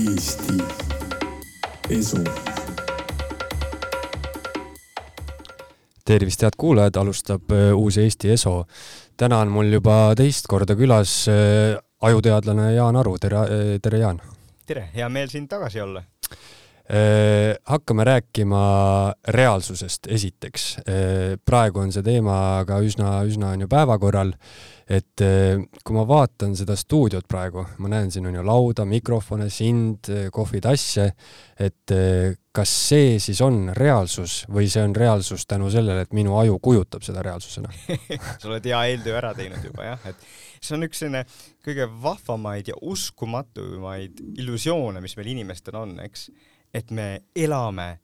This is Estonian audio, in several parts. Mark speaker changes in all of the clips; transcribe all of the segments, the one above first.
Speaker 1: Eesti Esu. tervist, head kuulajad, alustab äh, uus Eesti Eso. täna on mul juba teist korda külas äh, ajuteadlane Jaan Aru, tere, äh, tere Jaan!
Speaker 2: tere, hea meel siin tagasi olla
Speaker 1: hakkame rääkima reaalsusest esiteks. praegu on see teema ka üsna, üsna on ju päevakorral. Et kui ma vaatan seda stuudiot praegu, ma näen, siin on ju lauda, mikrofone, sind, kohvitasse, et kas see siis on reaalsus või see on reaalsus tänu sellele, et minu aju kujutab seda reaalsusena?
Speaker 2: Sa oled hea eeltöö ära teinud juba jah, et see on üks selline kõige vahvamaid ja uskumatumaid illusioone, mis meil inimestel on, eks, et me elame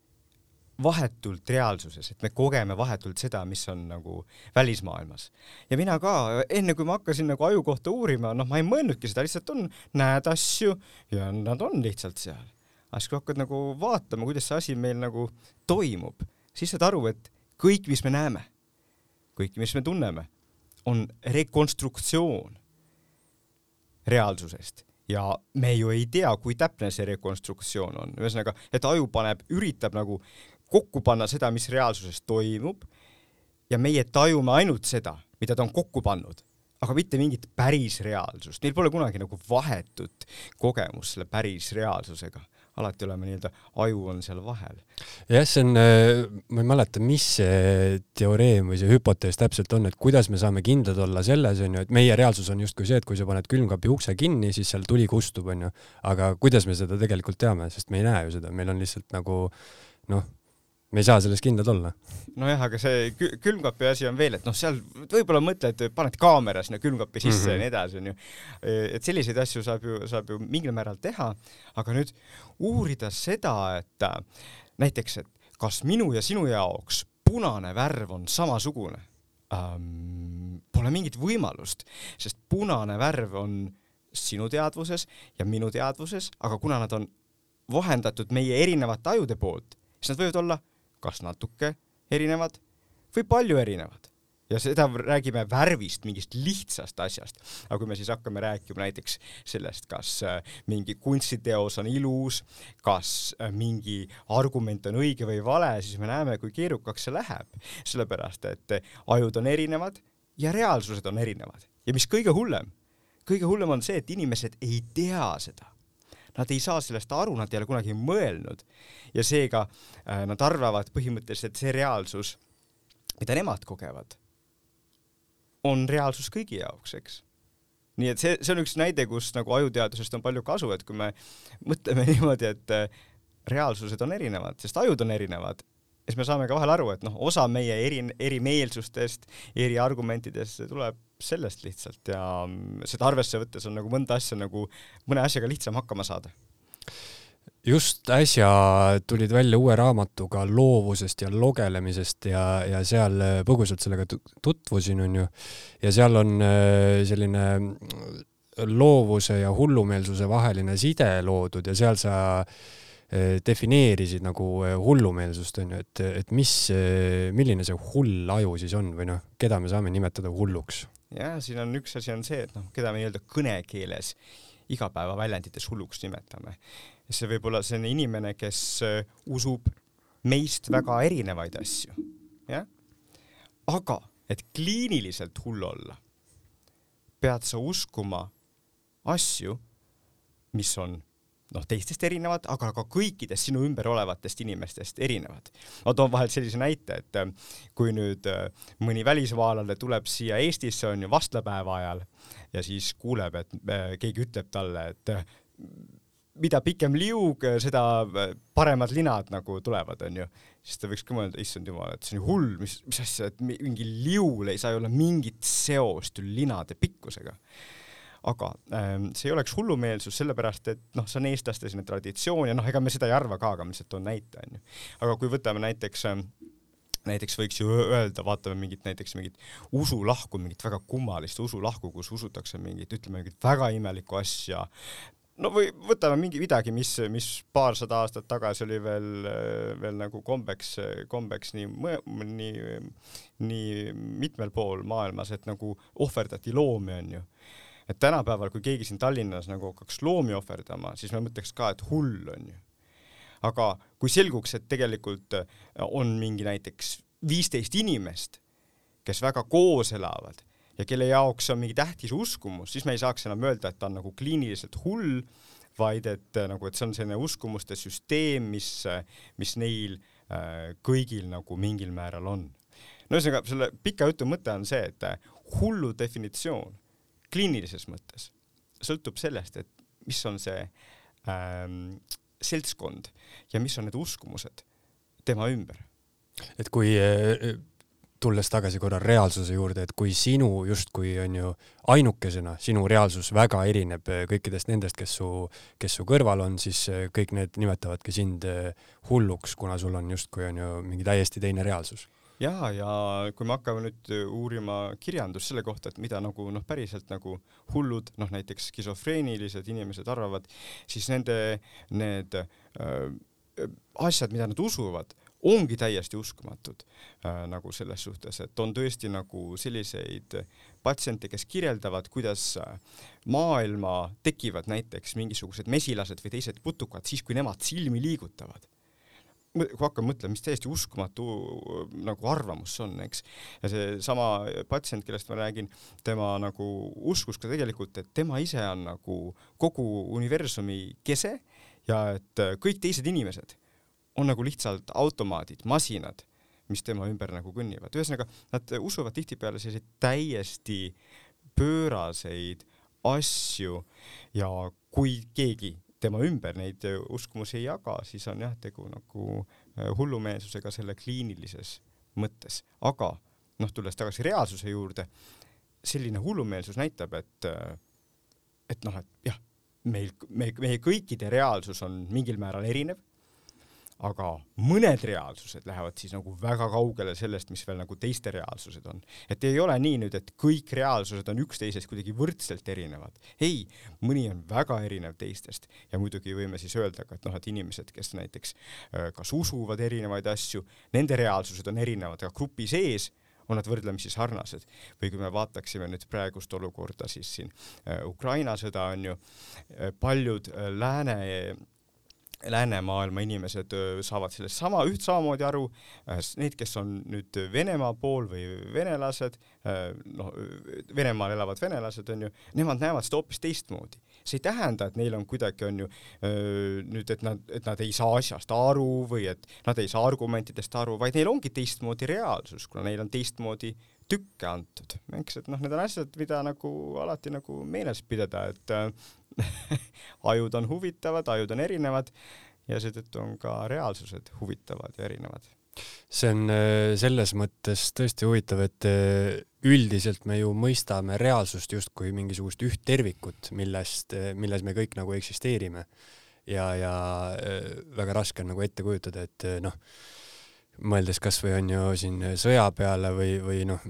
Speaker 2: vahetult reaalsuses, et me kogeme vahetult seda, mis on nagu välismaailmas. ja mina ka, enne kui ma hakkasin nagu aju kohta uurima, noh, ma ei mõelnudki seda, lihtsalt on, näed asju ja nad on lihtsalt seal. aga siis, kui hakkad nagu vaatama, kuidas see asi meil nagu toimub, siis saad aru, et kõik, mis me näeme, kõik, mis me tunneme, on rekonstruktsioon reaalsusest ja me ju ei tea, kui täpne see rekonstruktsioon on, ühesõnaga, et aju paneb, üritab nagu kokku panna seda, mis reaalsuses toimub ja meie tajume ainult seda, mida ta on kokku pannud, aga mitte mingit päris reaalsust, neil pole kunagi nagu vahetut kogemust selle päris reaalsusega alati oleme nii-öelda, aju on seal vahel.
Speaker 1: jah, see on, äh, ma ei mäleta, mis see teoreem või see hüpotees täpselt on, et kuidas me saame kindlad olla selles, on ju, et meie reaalsus on justkui see, et kui sa paned külmkapi ukse kinni, siis seal tuli kustub, on ju. aga kuidas me seda tegelikult teame, sest me ei näe ju seda, meil on lihtsalt nagu noh me ei saa selles kindlad olla.
Speaker 2: nojah, aga see külmkapi asi on veel, et noh, seal võib-olla mõtled, paned kaamera sinna külmkapi sisse mm -hmm. ja nii edasi, onju. et selliseid asju saab ju, saab ju mingil määral teha, aga nüüd uurida seda, et äh, näiteks, et kas minu ja sinu jaoks punane värv on samasugune ähm,, pole mingit võimalust, sest punane värv on sinu teadvuses ja minu teadvuses, aga kuna nad on vahendatud meie erinevate ajude poolt, siis nad võivad olla kas natuke erinevad või palju erinevad ja seda räägime värvist, mingist lihtsast asjast. aga kui me siis hakkame rääkima näiteks sellest, kas äh, mingi kunstiteos on ilus, kas äh, mingi argument on õige või vale, siis me näeme, kui keerukaks see läheb. sellepärast, et äh, ajud on erinevad ja reaalsused on erinevad. ja mis kõige hullem, kõige hullem on see, et inimesed ei tea seda nad ei saa sellest aru, nad ei ole kunagi mõelnud. Ja seega äh, nad arvavad põhimõtteliselt, see reaalsus, mida nemad kogevad, on reaalsus kõigi jaoks, eks. Nii et see, see on üks näide, kus nagu ajuteadusest on palju kasu, et kui me mõtleme niimoodi, et äh, reaalsused on erinevad, sest ajud on erinevad, siis me saame ka vahel aru, et noh, osa meie eri, erimeelsustest, eriargumentidest tuleb sellest lihtsalt ja seda arvesse võttes on nagu mõnda asja nagu, mõne asjaga lihtsam hakkama saada
Speaker 1: just äsja tulid välja uue raamatuga loovusest ja logelemisest ja, ja seal põgusalt sellega tutvusin, onju. ja seal on äh, selline loovuse ja hullumeelsuse vaheline side loodud ja seal sa äh, defineerisid nagu äh, hullumeelsust, onju, et, et mis, milline see hull aju siis on või noh, keda me saame nimetada hulluks?
Speaker 2: Jah, siin on üks asi on see, et noh, keda me nii-öelda kõnekeeles igapäevaväljenditest hulluks nimetame. see võib olla selline inimene, kes äh, usub meist väga erinevaid asju, jah. aga et kliiniliselt hull olla, pead sa uskuma asju, mis on noh, teistest erinevad, aga ka kõikidest sinu ümber olevatest inimestest erinevad. ma toon vahelt sellise näite, et äh, kui nüüd äh, mõni välismaalane tuleb siia Eestisse, on ju, vastlapäeva ajal ja siis kuuleb, et äh, keegi ütleb talle, et mida pikem liug, seda paremad linad nagu tulevad, onju. siis ta võiks ka mõelda, issand jumal, et see on ju hull, mis, mis asja, et mingi liul ei saa ju olla mingit seost linade pikkusega aga ähm, see ei oleks hullumeelsus, sellepärast et noh, see on eestlaste selline traditsioon ja noh, ega me seda ei arva ka, aga ma lihtsalt toon näite, onju. aga kui võtame näiteks ähm, näiteks võiks ju öelda, vaatame mingit näiteks mingit usulahku, mingit väga kummalist usulahku, kus usutakse mingit, ütleme mingit väga imelikku asja, no või võtame mingi midagi, mis, mis paarsada aastat tagasi oli veel, veel nagu kombeks, kombeks nii, nii, nii mitmel pool maailmas, et nagu ohverdati loomi, onju et tänapäeval, kui keegi siin Tallinnas nagu hakkaks loomi ohverdama, siis me mõtleks ka, et hull on ju. aga kui selguks, et tegelikult on mingi näiteks viisteist inimest, kes väga koos elavad ja kelle jaoks on mingi tähtis uskumus, siis me ei saaks enam öelda, et ta on nagu kliiniliselt hull, vaid et nagu, et see on selline uskumuste süsteem, mis, mis neil äh, kõigil nagu mingil määral on. no ühesõnaga, selle pika jutu mõte on see, et hullu definitsioon kliinilises mõttes sõltub sellest, et mis on see ähm, seltskond ja mis on need uskumused tema ümber.
Speaker 1: et kui äh, tulles tagasi korra reaalsuse juurde, et kui sinu justkui on ju ainukesena, sinu reaalsus väga erineb äh, kõikidest nendest, kes su, kes su kõrval on, siis äh, kõik need nimetavadki sind hulluks, kuna sul on justkui on ju mingi täiesti teine reaalsus
Speaker 2: ja, ja kui me hakkame nüüd uurima kirjandust selle kohta, et mida nagu noh, päriselt nagu hullud, noh näiteks skisofreenilised inimesed arvavad, siis nende need äh, asjad, mida nad usuvad, ongi täiesti uskumatud äh, nagu selles suhtes, et on tõesti nagu selliseid patsiente, kes kirjeldavad, kuidas äh, maailma tekivad näiteks mingisugused mesilased või teised putukad siis, kui nemad silmi liigutavad kui hakkan mõtlema, mis täiesti uskumatu nagu arvamus see on, eks. ja seesama patsient, kellest ma räägin, tema nagu uskus ka tegelikult, et tema ise on nagu kogu universumi kese ja et kõik teised inimesed on nagu lihtsalt automaadid, masinad, mis tema ümber nagu kõnnivad. ühesõnaga, nad usuvad tihtipeale selliseid täiesti pööraseid asju ja kui keegi tema ümber neid uskumusi ei jaga, siis on jah, tegu nagu äh, hullumeelsusega selle kliinilises mõttes, aga noh, tulles tagasi reaalsuse juurde, selline hullumeelsus näitab, et äh, et noh, et jah, meil, me, meie kõikide reaalsus on mingil määral erinev aga mõned reaalsused lähevad siis nagu väga kaugele sellest, mis veel nagu teiste reaalsused on. et ei ole nii nüüd, et kõik reaalsused on üksteisest kuidagi võrdselt erinevad. ei, mõni on väga erinev teistest ja muidugi võime siis öelda ka, et noh, et inimesed, kes näiteks äh, kas usuvad erinevaid asju, nende reaalsused on erinevad, aga grupi sees on nad võrdlemisi sarnased. või kui me vaataksime nüüd praegust olukorda, siis siin äh, Ukraina sõda on ju, äh, paljud lääne läänemaailma inimesed saavad sellest sama, üht samamoodi aru, need, kes on nüüd Venemaa pool või venelased, noh, Venemaal elavad venelased on ju, nemad näevad seda hoopis teistmoodi. see ei tähenda, et neil on kuidagi on ju nüüd, et nad, et nad ei saa asjast aru või et nad ei saa argumentidest aru, vaid neil ongi teistmoodi reaalsus, kuna neil on teistmoodi tükke antud, eks, et noh, need on asjad, mida nagu alati nagu meeles pidada, et ajud on huvitavad, ajud on erinevad ja seetõttu on ka reaalsused huvitavad ja erinevad.
Speaker 1: see on äh, selles mõttes tõesti huvitav, et äh, üldiselt me ju mõistame reaalsust justkui mingisugust üht tervikut, millest, äh, milles me kõik nagu eksisteerime. ja, ja väga raske on nagu ette kujutada, et noh, mõeldes kasvõi on ju siin sõja peale või, või noh,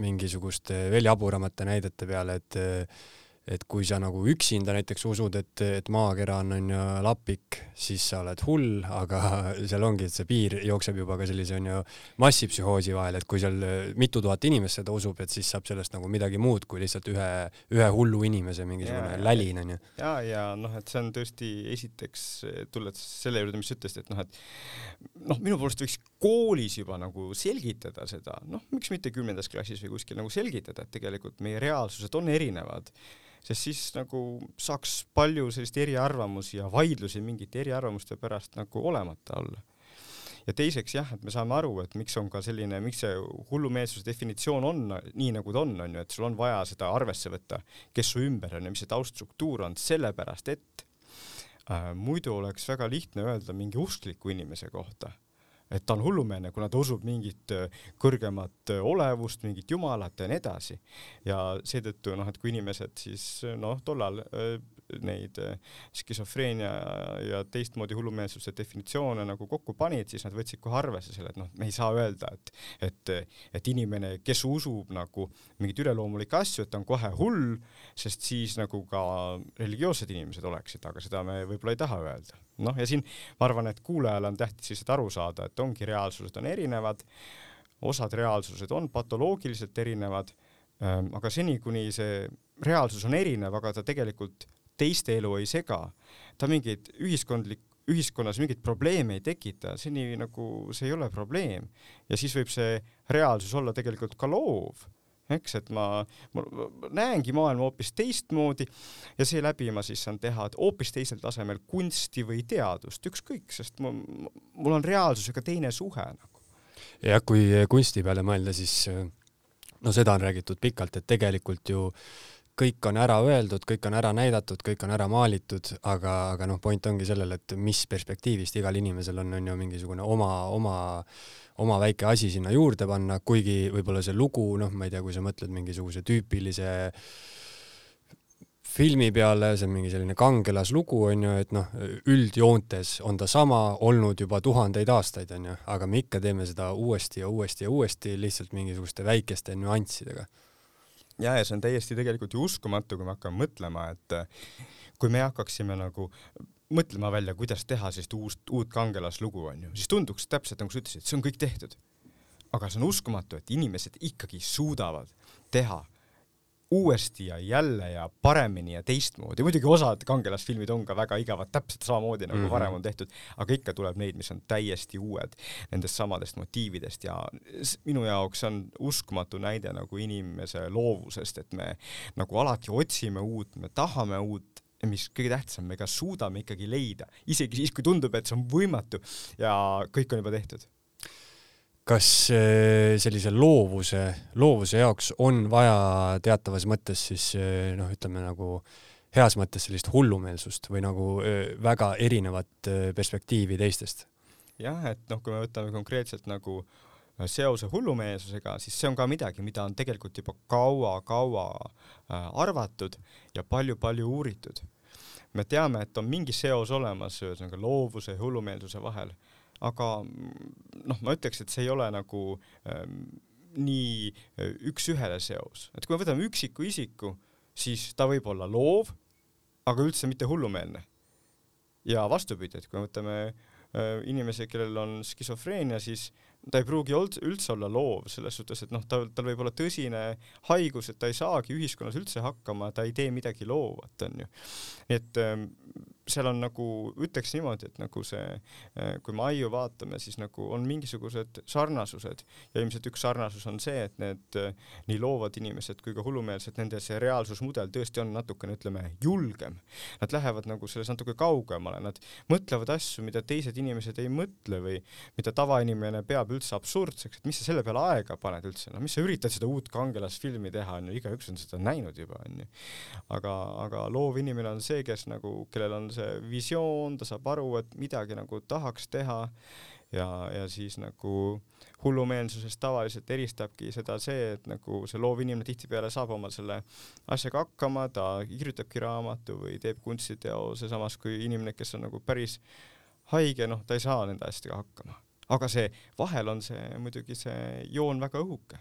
Speaker 1: mingisuguste veel jaburamate näidete peale, et et kui sa nagu üksinda näiteks usud, et, et maakera on onju lapik, siis sa oled hull, aga seal ongi, et see piir jookseb juba ka sellise onju massipsühhoosi vahel, et kui seal mitu tuhat inimest seda usub, et siis saab sellest nagu midagi muud kui lihtsalt ühe, ühe hullu inimese mingisugune ja, lälin onju.
Speaker 2: ja, ja noh, et see on tõesti esiteks, tulles selle juurde, mis sa ütlesid, et noh, et noh, minu poolest võiks koolis juba nagu selgitada seda, noh, miks mitte kümnendas klassis või kuskil nagu selgitada, et tegelikult meie reaalsused on erinevad sest siis nagu saaks palju sellist eriarvamusi ja vaidlusi mingite eriarvamuste pärast nagu olemata olla. ja teiseks jah, et me saame aru, et miks on ka selline, miks see hullumeelsuse definitsioon on nii, nagu ta on, on ju, et sul on vaja seda arvesse võtta, kes su ümber on ja mis see tauststruktuur on, sellepärast et äh, muidu oleks väga lihtne öelda mingi uskliku inimese kohta et ta on hullumeelne, kuna ta usub mingit äh, kõrgemat äh, olevust, mingit jumalat ja nii edasi. ja seetõttu noh, et kui inimesed siis noh, tollal äh, neid skisofreenia ja teistmoodi hullumeelsuse definitsioone nagu kokku panid, siis nad võtsid kohe arvesse selle, et noh, me ei saa öelda, et, et, et inimene, kes usub nagu mingeid üleloomulikke asju, et ta on kohe hull, sest siis nagu ka religioossed inimesed oleksid, aga seda me võib-olla ei taha öelda. Noh, ja siin ma arvan, et kuulajal on tähtis lihtsalt aru saada, et ongi reaalsused on erinevad, osad reaalsused on patoloogiliselt erinevad ähm, aga seni, kuni see reaalsus on erinev, aga ta tegelikult teiste elu ei sega, ta mingeid ühiskondlik, ühiskonnas mingeid probleeme ei tekita, seni nagu see ei ole probleem. ja siis võib see reaalsus olla tegelikult ka loov eks, et ma, ma näengi maailma hoopis teistmoodi ja seeläbi ma siis saan teha hoopis teisel tasemel kunsti või teadust, ükskõik, sest ma, mul on reaalsusega teine suhe nagu.
Speaker 1: jah, kui kunsti peale mõelda, siis no seda on räägitud pikalt, et tegelikult ju kõik on ära öeldud, kõik on ära näidatud, kõik on ära maalitud, aga, aga noh, point ongi sellel, et mis perspektiivist igal inimesel on, on ju mingisugune oma, oma oma väike asi sinna juurde panna, kuigi võib-olla see lugu, noh, ma ei tea, kui sa mõtled mingisuguse tüüpilise filmi peale, see on mingi selline kangelaslugu, on ju, et noh, üldjoontes on ta sama olnud juba tuhandeid aastaid, on ju, aga me ikka teeme seda uuesti ja uuesti ja uuesti lihtsalt mingisuguste väikeste nüanssidega.
Speaker 2: Ja, ja see on täiesti tegelikult ju uskumatu, kui me hakkame mõtlema, et kui me hakkaksime nagu mõtlema välja, kuidas teha sellist uust, uut kangelaslugu, onju, siis tunduks täpselt nagu sa ütlesid, see on kõik tehtud. aga see on uskumatu, et inimesed ikkagi suudavad teha uuesti ja jälle ja paremini ja teistmoodi, muidugi osad kangelasfilmid on ka väga igavad, täpselt samamoodi nagu mm -hmm. varem on tehtud, aga ikka tuleb neid, mis on täiesti uued nendest samadest motiividest ja minu jaoks on uskumatu näide nagu inimese loovusest, et me nagu alati otsime uut, me tahame uut, ja mis kõige tähtsam, me ka suudame ikkagi leida, isegi siis, kui tundub, et see on võimatu ja kõik on juba tehtud.
Speaker 1: Kas äh, sellise loovuse, loovuse jaoks on vaja teatavas mõttes siis äh, noh, ütleme nagu heas mõttes sellist hullumeelsust või nagu äh, väga erinevat perspektiivi teistest?
Speaker 2: jah, et noh, kui me võtame konkreetselt nagu äh, seose hullumeelsusega, siis see on ka midagi, mida on tegelikult juba kaua-kaua äh, arvatud ja palju-palju uuritud. me teame, et on mingi seos olemas ühesõnaga loovuse ja hullumeelsuse vahel, aga noh, ma ütleks, et see ei ole nagu ähm, nii äh, üks-ühele seos, et kui me võtame üksiku isiku, siis ta võib olla loov, aga üldse mitte hullumeelne. ja vastupidi, et kui me võtame äh, inimese, kellel on skisofreenia, siis ta ei pruugi üldse olla loov, selles suhtes, et noh, tal, tal võib olla tõsine haigus, et ta ei saagi ühiskonnas üldse hakkama, ta ei tee midagi loovat, onju. nii et ähm, seal on nagu, ütleks niimoodi, et nagu see, äh, kui me aiu vaatame, siis nagu on mingisugused sarnasused ja ilmselt üks sarnasus on see, et need äh, nii loovad inimesed kui ka hullumeelsed, nende see reaalsusmudel tõesti on natukene, ütleme, julgem. Nad lähevad nagu selles natuke kaugemale, nad mõtlevad asju, mida teised inimesed ei mõtle või mida tavainimene peab üldse absurdseks, et mis sa selle peale aega paned üldse, noh, mis sa üritad seda uut kangelasfilmi teha, onju, igaüks on seda näinud juba, onju. aga, aga loov inimene on see, kes nagu, kellel on see see visioon, ta saab aru, et midagi nagu tahaks teha ja, ja siis nagu hullumeelsusest tavaliselt eristabki seda see, et nagu see loov inimene tihtipeale saab oma selle asjaga hakkama, ta kirjutabki raamatu või teeb kunstiteose, samas kui inimene, kes on nagu päris haige, noh, ta ei saa nende asjadega hakkama. aga see, vahel on see muidugi see joon väga õhuke.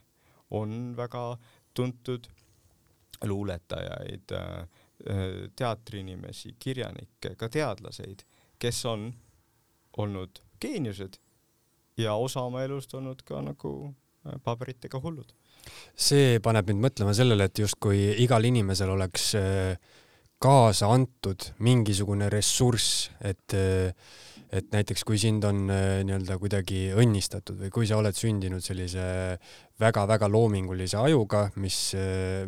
Speaker 2: on väga tuntud luuletajaid Äh, teatriinimesi, kirjanikke, ka teadlaseid, kes on olnud geeniused ja osa oma elust olnud ka nagu äh, paberitega hullud.
Speaker 1: see paneb mind mõtlema sellele, et justkui igal inimesel oleks äh, kaasa antud mingisugune ressurss, et et näiteks kui sind on nii-öelda kuidagi õnnistatud või kui sa oled sündinud sellise väga-väga loomingulise ajuga, mis,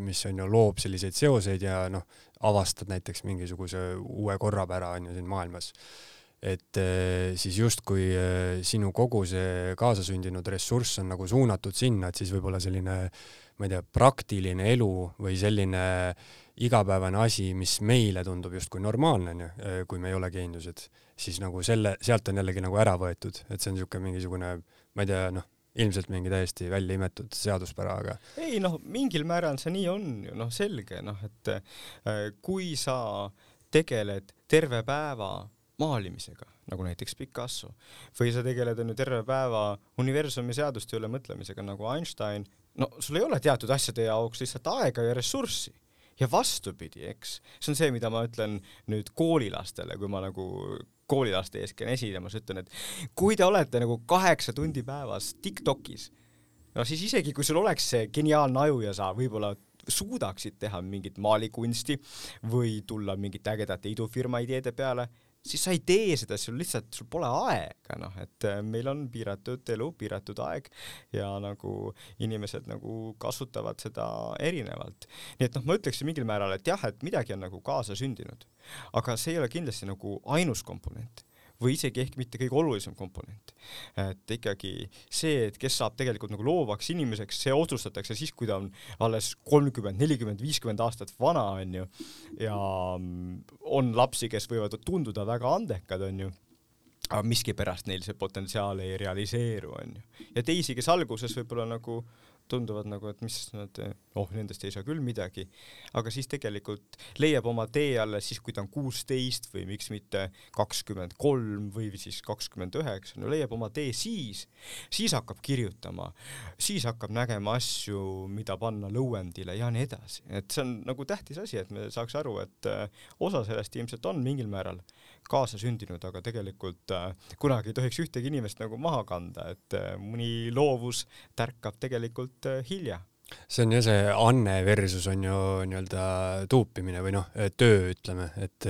Speaker 1: mis on ju, loob selliseid seoseid ja noh, avastad näiteks mingisuguse uue korrapära on ju siin maailmas, et eh, siis justkui eh, sinu kogu see kaasasündinud ressurss on nagu suunatud sinna, et siis võib-olla selline, ma ei tea, praktiline elu või selline igapäevane asi, mis meile tundub justkui normaalne, onju, eh, kui me ei ole geeniused, siis nagu selle, sealt on jällegi nagu ära võetud, et see on niisugune mingisugune, ma ei tea, noh, ilmselt mingi täiesti välja imetud seaduspära, aga.
Speaker 2: ei noh, mingil määral see nii on ju, noh, selge, noh, et äh, kui sa tegeled terve päeva maalimisega, nagu näiteks Picasso, või sa tegeled on ju terve päeva universumi seaduste üle mõtlemisega nagu Einstein, no sul ei ole teatud asjade jaoks lihtsalt aega ja ressurssi ja vastupidi, eks, see on see, mida ma ütlen nüüd koolilastele, kui ma nagu koolilaste ees käin esinemas, ütlen, et kui te olete nagu kaheksa tundi päevas Tiktokis, no siis isegi, kui sul oleks see geniaalne aju ja sa võib-olla suudaksid teha mingit maalikunsti või tulla mingite ägedate idufirma ideede peale, siis sa ei tee seda, sul lihtsalt, sul pole aega, noh, et äh, meil on piiratud elu, piiratud aeg ja nagu inimesed nagu kasutavad seda erinevalt. nii et noh, ma ütleksin mingil määral, et jah, et midagi on nagu kaasasündinud, aga see ei ole kindlasti nagu ainus komponent või isegi ehk mitte kõige olulisem komponent. et ikkagi see, et kes saab tegelikult nagu loovaks inimeseks, see otsustatakse siis, kui ta on alles kolmkümmend, nelikümmend, viiskümmend aastat vana, onju, ja on lapsi, kes võivad tunduda väga andekad, onju aga miskipärast neil see potentsiaal ei realiseeru, onju. ja teisi, kes alguses võib-olla nagu tunduvad nagu, et mis nad, oh, nendest ei saa küll midagi, aga siis tegelikult leiab oma tee alles siis, kui ta on kuusteist või miks mitte kakskümmend kolm või siis kakskümmend üheksa, no leiab oma tee siis, siis hakkab kirjutama, siis hakkab nägema asju, mida panna lõuendile ja nii edasi, et see on nagu tähtis asi, et me saaks aru, et äh, osa sellest ilmselt on mingil määral kaasasündinud, aga tegelikult äh, kunagi ei tohiks ühtegi inimest nagu maha kanda, et äh, mõni loovus tärkab tegelikult äh, hilja.
Speaker 1: See on jah, see anne versus on ju nii-öelda tuupimine või noh, töö, ütleme, et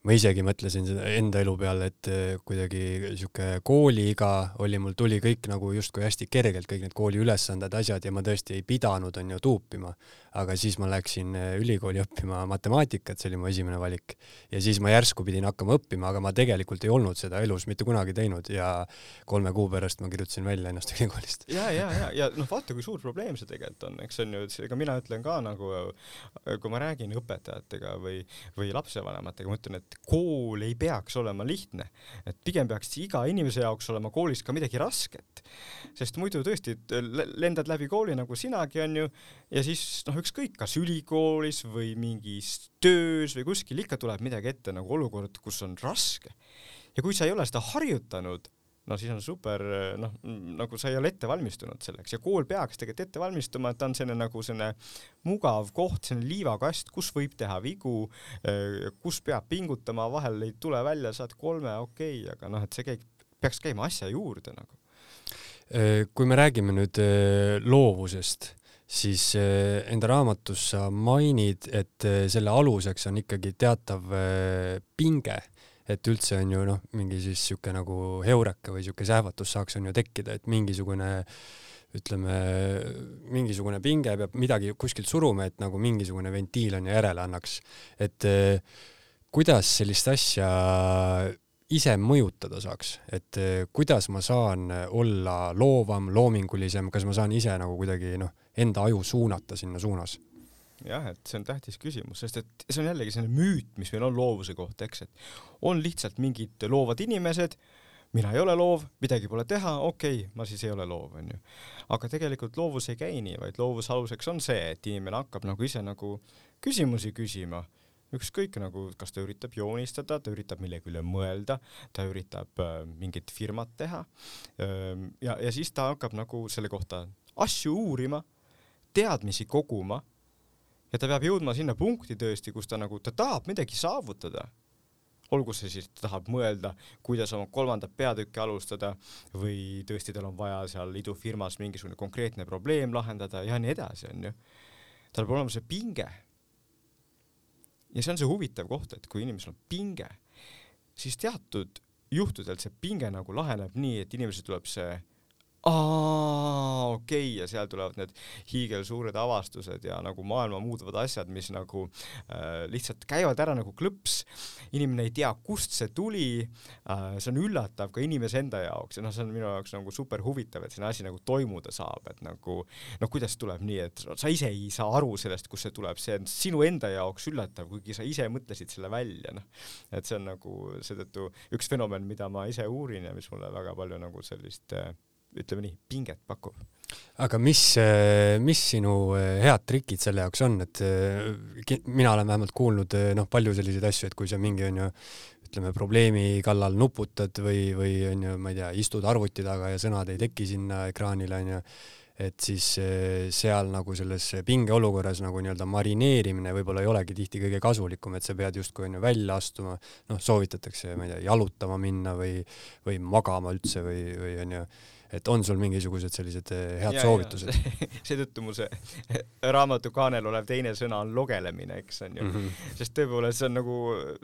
Speaker 1: ma isegi mõtlesin enda elu peale, et eh, kuidagi sihuke kooliiga oli mul, tuli kõik nagu justkui hästi kergelt, kõik need kooli ülesanded, asjad ja ma tõesti ei pidanud, on ju, tuupima. aga siis ma läksin eh, ülikooli õppima matemaatikat, see oli mu esimene valik. ja siis ma järsku pidin hakkama õppima, aga ma tegelikult ei olnud seda elus mitte kunagi teinud ja kolme kuu pärast ma kirjutasin välja ennast ülikoolist.
Speaker 2: ja, ja, ja, ja noh, vaata, kui suur probleem see tegelikult on, eks on ju, ega mina ütlen ka nagu, kui ma räägin õpetajatega või, või lapsevanematega, ma ütlen, et et kool ei peaks olema lihtne, et pigem peaks iga inimese jaoks olema koolis ka midagi rasket, sest muidu tõesti lendad läbi kooli nagu sinagi onju ja siis noh, ükskõik kas ülikoolis või mingis töös või kuskil ikka tuleb midagi ette nagu olukord, kus on raske. ja kui sa ei ole seda harjutanud no siis on super, noh, nagu sa ei ole ette valmistunud selleks ja kool peaks tegelikult ette valmistuma, et ta on selline nagu selline mugav koht, selline liivakast, kus võib teha vigu, kus peab pingutama, vahel ei tule välja, saad kolme, okei okay,, aga noh, et see käib, peaks käima asja juurde nagu.
Speaker 1: kui me räägime nüüd loovusest, siis enda raamatus sa mainid, et selle aluseks on ikkagi teatav pinge et üldse on ju noh, mingi siis sihuke nagu heureka või sihuke sähvatus saaks on ju tekkida, et mingisugune ütleme, mingisugune pinge peab midagi kuskilt suruma, et nagu mingisugune ventiil on ju järele annaks. et eh, kuidas sellist asja ise mõjutada saaks, et eh, kuidas ma saan olla loovam, loomingulisem, kas ma saan ise nagu kuidagi noh, enda aju suunata sinna suunas
Speaker 2: jah, et see on tähtis küsimus, sest et see on jällegi selline müüt, mis meil on loovuse kohta, eks, et on lihtsalt mingid loovad inimesed, mina ei ole loov, midagi pole teha, okei okay,, ma siis ei ole loov, onju. aga tegelikult loovus ei käi nii, vaid loovuse aluseks on see, et inimene hakkab nagu ise nagu küsimusi küsima, ükskõik nagu, kas ta üritab joonistada, ta üritab millegi üle mõelda, ta üritab äh, mingit firmat teha ähm, ja, ja siis ta hakkab nagu selle kohta asju uurima, teadmisi koguma ja ta peab jõudma sinna punkti tõesti, kus ta nagu, ta tahab midagi saavutada. olgu see siis, ta tahab mõelda, kuidas oma kolmandat peatükki alustada või tõesti tal on vaja seal idufirmas mingisugune konkreetne probleem lahendada ja nii edasi, onju. tal peab olema see pinge. ja see on see huvitav koht, et kui inimesel on pinge, siis teatud juhtudel see pinge nagu laheneb nii, et inimesel tuleb see aa, okei okay. ja seal tulevad need hiigelsuured avastused ja nagu maailma muutvad asjad, mis nagu äh, lihtsalt käivad ära nagu klõps. inimene ei tea, kust see tuli äh,. see on üllatav ka inimese enda jaoks ja noh, see on minu jaoks nagu super huvitav, et selline asi nagu toimuda saab, et nagu noh, kuidas tuleb nii, et sa ise ei saa aru sellest, kust see tuleb, see on sinu enda jaoks üllatav, kuigi sa ise mõtlesid selle välja, noh. et see on nagu seetõttu üks fenomen, mida ma ise uurin ja mis mulle väga palju nagu sellist äh, ütleme nii, pinget pakub.
Speaker 1: aga mis, eh, mis sinu eh, head trikid selle jaoks on, et eh, mina olen vähemalt kuulnud noh, palju selliseid asju, et kui sa mingi onju ütleme probleemi kallal nuputad või, või onju, ma ei tea, istud arvuti taga ja sõnad ei teki sinna ekraanile onju, et siis seal nagu selles pingeolukorras nagu nii-öelda marineerimine võib-olla ei olegi tihti kõige kasulikum, et sa pead justkui onju välja astuma, noh, soovitatakse, ma ei tea, jalutama minna või, või magama üldse või, või onju et on sul mingisugused sellised äh, head ja, soovitused?
Speaker 2: seetõttu mu see raamatu kaanel olev teine sõna on logelemine, eks on ju mm. -hmm. sest tõepoolest see on nagu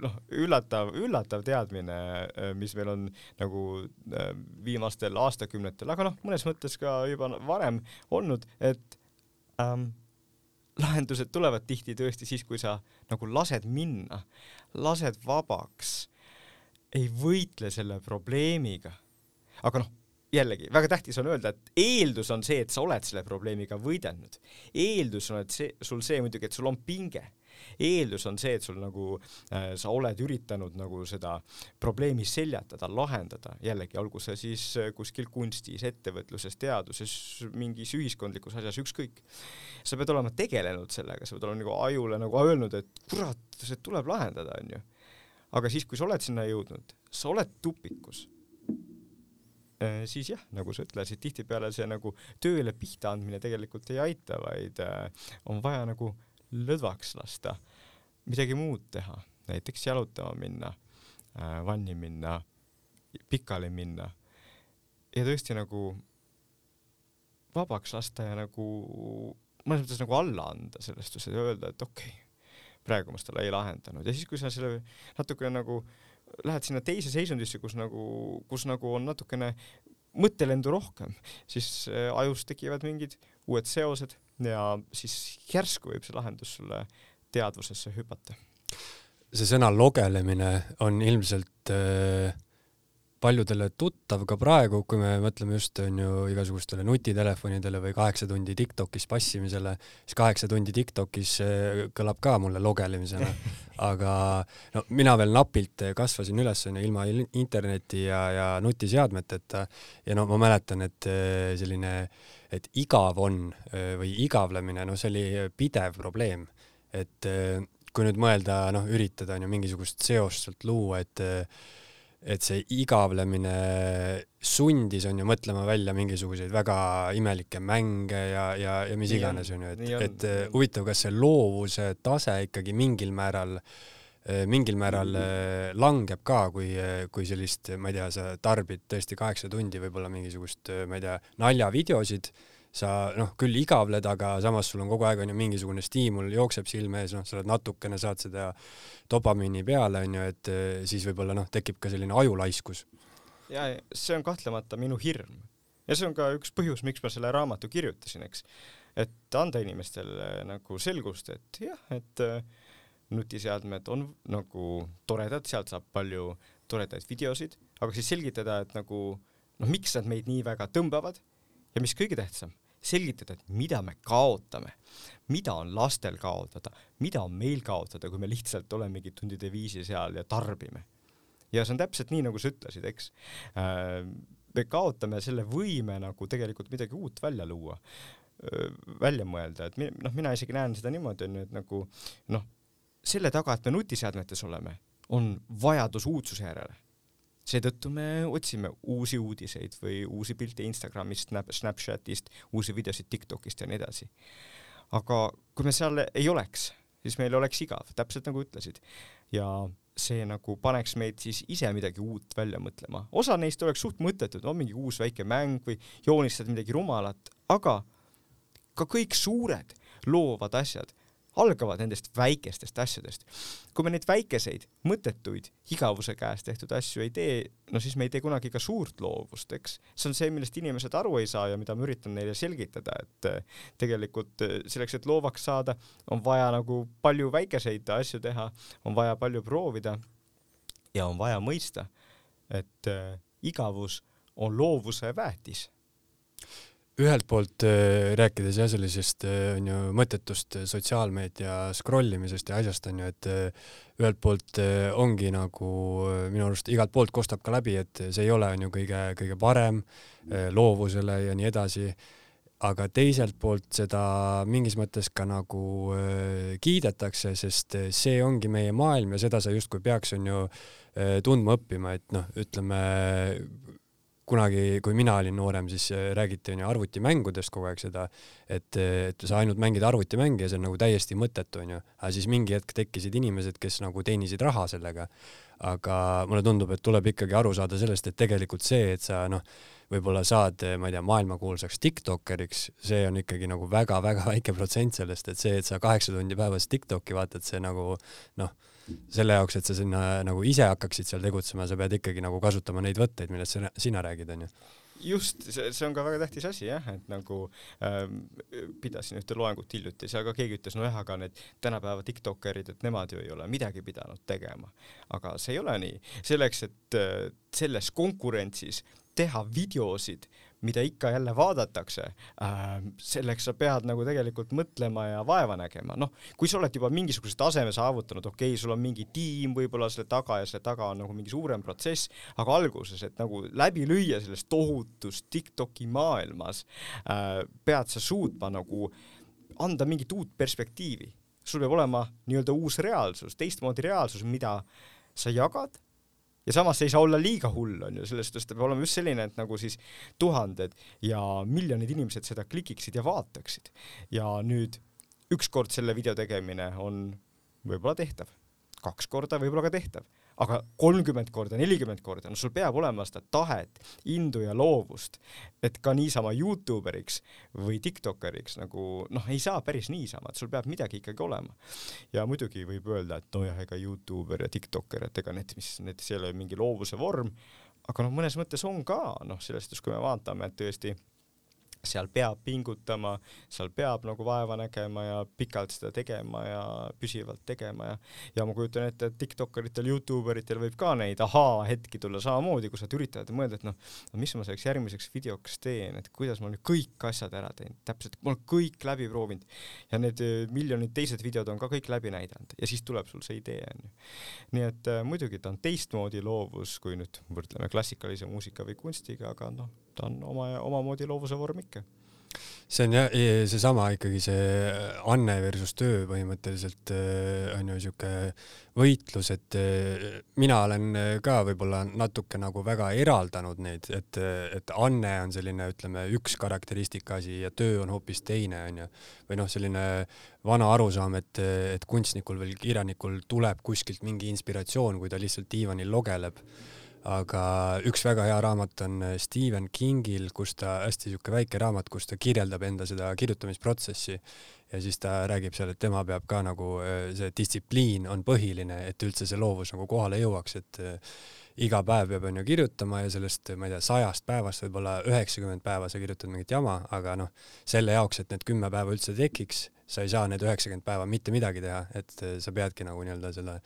Speaker 2: noh, üllatav, üllatav teadmine, äh, mis meil on nagu äh, viimastel aastakümnetel, aga noh, mõnes mõttes ka juba varem olnud, et ähm, lahendused tulevad tihti tõesti siis, kui sa nagu lased minna, lased vabaks, ei võitle selle probleemiga. aga noh jällegi väga tähtis on öelda, et eeldus on see, et sa oled selle probleemiga võidelnud. eeldus on, et see, sul see muidugi, et sul on pinge. eeldus on see, et sul nagu äh, sa oled üritanud nagu seda probleemi seljatada, lahendada, jällegi olgu see siis äh, kuskil kunstis, ettevõtluses, teaduses, mingis ühiskondlikus asjas, ükskõik. sa pead olema tegelenud sellega, sa pead olema nagu ajule nagu öelnud, et kurat, see tuleb lahendada, onju. aga siis, kui sa oled sinna jõudnud, sa oled tupikus siis jah, nagu sa ütlesid, tihtipeale see nagu tööle pihta andmine tegelikult ei aita, vaid äh, on vaja nagu lõdvaks lasta, midagi muud teha, näiteks jalutama minna, äh, vanni minna, pikali minna. Ja tõesti nagu vabaks lasta ja nagu mõnes mõttes nagu alla anda sellest öelda, et okei okay,, praegu ma seda ei lahendanud. Ja siis, kui sa selle natukene nagu äh, lähed sinna teise seisundisse, kus nagu, kus nagu on natukene mõttelendu rohkem, siis äh, ajus tekivad mingid uued seosed ja siis järsku võib see lahendus sulle teadvusesse hüpata.
Speaker 1: see sõna logelemine on ilmselt äh paljudele tuttav ka praegu, kui me mõtleme just onju igasugustele nutitelefonidele või kaheksa tundi Tiktokis passimisele, siis kaheksa tundi Tiktokis eh, kõlab ka mulle logelemisena. aga no mina veel napilt kasvasin üles onju ilma interneti ja, ja nutiseadmeteta ja no ma mäletan, et eh, selline, et igav on eh, või igavlemine, no see oli pidev probleem, et kui nüüd mõelda, noh, üritada onju mingisugust seost sealt luua, et et see igavlemine sundis on ju mõtlema välja mingisuguseid väga imelikke mänge ja, ja, ja mis iganes on ju, et, et huvitav, kas see loovuse tase ikkagi mingil määral mingil määral mm. langeb ka, kui, kui sellist, ma ei tea, sa tarbid tõesti kaheksa tundi võib-olla mingisugust, ma ei tea, naljavideosid sa noh, küll igavled, aga samas sul on kogu aeg on ju mingisugune stiimul jookseb silme ees, noh, sa oled natukene, saad seda dopamiini peale, on ju, et eh, siis võib-olla noh, tekib ka selline ajulaiskus.
Speaker 2: ja see on kahtlemata minu hirm ja see on ka üks põhjus, miks ma selle raamatu kirjutasin, eks, et anda inimestele nagu selgust, et jah, et eh, nutiseadmed on nagu toredad, sealt saab palju toredaid videosid, aga siis selgitada, et nagu noh, miks nad meid nii väga tõmbavad ja mis kõige tähtsam, selgitada, et mida me kaotame, mida on lastel kaotada, mida on meil kaotada, kui me lihtsalt olemegi tundide viisi seal ja tarbime. ja see on täpselt nii, nagu sa ütlesid, eks äh,. me kaotame selle võime nagu tegelikult midagi uut välja luua, välja mõelda, et noh, mina isegi näen seda niimoodi, onju, et nagu noh, selle taga, et me nutiseadmetes oleme, on vajadus uudsuse järele seetõttu me otsime uusi uudiseid või uusi pilte Instagramist, Snapchatist, uusi videosid Tiktokist ja nii edasi. aga kui me seal ei oleks, siis meil oleks igav, täpselt nagu ütlesid. ja see nagu paneks meid siis ise midagi uut välja mõtlema. osa neist oleks suht mõttetud, on mingi uus väike mäng või joonistad midagi rumalat, aga ka kõik suured loovad asjad algavad nendest väikestest asjadest. kui me neid väikeseid, mõttetuid, igavuse käes tehtud asju ei tee, no siis me ei tee kunagi ka suurt loovust, eks. see on see, millest inimesed aru ei saa ja mida ma üritan neile selgitada, et eh, tegelikult eh, selleks, et loovaks saada, on vaja nagu palju väikeseid asju teha, on vaja palju proovida ja on vaja mõista, et äh, igavus on loovuse väetis
Speaker 1: ühelt poolt äh, rääkides jah, sellisest äh, on ju mõttetust sotsiaalmeedia scroll imisest ja asjast on ju, et äh, ühelt poolt ongi nagu minu arust igalt poolt kostab ka läbi, et see ei ole on ju kõige, kõige parem loovusele ja nii edasi, aga teiselt poolt seda mingis mõttes ka nagu kiidetakse, sest see ongi meie maailm ja seda sa justkui peaks, on ju, tundma õppima, et noh, ütleme kunagi, kui mina olin noorem, siis äh, räägiti onju arvutimängudest kogu aeg seda, et, et sa ainult mängid arvutimänge ja see on nagu täiesti mõttetu onju, aga siis mingi hetk tekkisid inimesed, kes nagu teenisid raha sellega. aga mulle tundub, et tuleb ikkagi aru saada sellest, et tegelikult see, et sa noh, võib-olla saad, ma ei tea, maailmakuulsaks tiktokeriks, see on ikkagi nagu väga-väga väike protsent sellest, et see, et sa kaheksa tundi päevas tiktoki vaatad, see nagu noh, selle jaoks, et sa sinna nagu ise hakkaksid seal tegutsema, sa pead ikkagi nagu kasutama neid võtteid, millest sina, sina räägid, onju
Speaker 2: just, see, see on ka väga tähtis asi jah, et nagu ähm, pidasin ühte loengut hiljuti, seal ka keegi ütles, nojah, aga need tänapäeva tiktokerid, et nemad ju ei ole midagi pidanud tegema. aga see ei ole nii, selleks, et äh, selles konkurentsis teha videosid, mida ikka jälle vaadatakse äh,, selleks sa pead nagu tegelikult mõtlema ja vaeva nägema, noh, kui sa oled juba mingisuguse taseme saavutanud, okei okay,, sul on mingi tiim võib-olla selle taga ja selle taga on nagu mingi suurem protsess, aga alguses, et nagu läbi lüüa selles tohutus Tiktoki maailmas äh,, pead sa suutma nagu anda mingit uut perspektiivi. sul peab olema nii-öelda uus reaalsus, teistmoodi reaalsus, mida sa jagad ja samas ei saa olla liiga hull, on ju, selles suhtes ta peab olema just selline, et nagu siis tuhanded ja miljonid inimesed seda klikiksid ja vaataksid. ja nüüd ükskord selle video tegemine on võib-olla tehtav, kaks korda võib-olla ka tehtav aga kolmkümmend korda, nelikümmend korda, no sul peab olema seda tahet, indu ja loovust, et ka niisama Youtuberiks või Tiktokeriks nagu noh, ei saa päris niisama, et sul peab midagi ikkagi olema. ja muidugi võib öelda, et nojah, ega Youtuber ja Tiktoker, et ega need, mis, need, see ei ole mingi loovuse vorm, aga noh, mõnes mõttes on ka, noh, selles suhtes, kui me vaatame, et tõesti seal peab pingutama, seal peab nagu vaeva nägema ja pikalt seda tegema ja püsivalt tegema ja ja ma kujutan ette, et tiktokeritel, Youtube eritel võib ka neid ahaa-hetki tulla samamoodi, kus nad üritavad mõelda, et noh, mis ma selleks järgmiseks videoks teen, et kuidas ma nüüd kõik asjad ära teen, täpselt, ma olen kõik läbi proovinud ja need äh, miljonid teised videod on ka kõik läbi näidanud ja siis tuleb sul see idee onju. nii et äh, muidugi ta on teistmoodi loovus, kui nüüd võrdleme klassikalise muusika või kunstiga, aga noh ta on oma, omamoodi loovuse vorm ikka
Speaker 1: see on jah, seesama ikkagi see anne versus töö põhimõtteliselt äh, on ju siuke võitlus, et äh, mina olen ka võib-olla natuke nagu väga eraldanud neid, et, et anne on selline, ütleme, üks karakteristika asi ja töö on hoopis teine, onju. või noh, selline vana arusaam, et, et kunstnikul või kirjanikul tuleb kuskilt mingi inspiratsioon, kui ta lihtsalt diivanil logeleb aga üks väga hea raamat on äh, Stephen Kingil, kus ta, hästi niisugune väike raamat, kus ta kirjeldab enda seda kirjutamisprotsessi. Ja siis ta räägib seal, et tema peab ka nagu äh, see distsipliin on põhiline, et üldse see loovus nagu kohale jõuaks, et äh, iga päev peab onju kirjutama ja sellest, ma ei tea, sajast päevast võib-olla üheksakümmend päeva sa kirjutad mingit jama, aga noh, selle jaoks, et need kümme päeva üldse tekiks, sa ei saa need üheksakümmend päeva mitte midagi teha, et eh, sa peadki nagu nii-öelda selle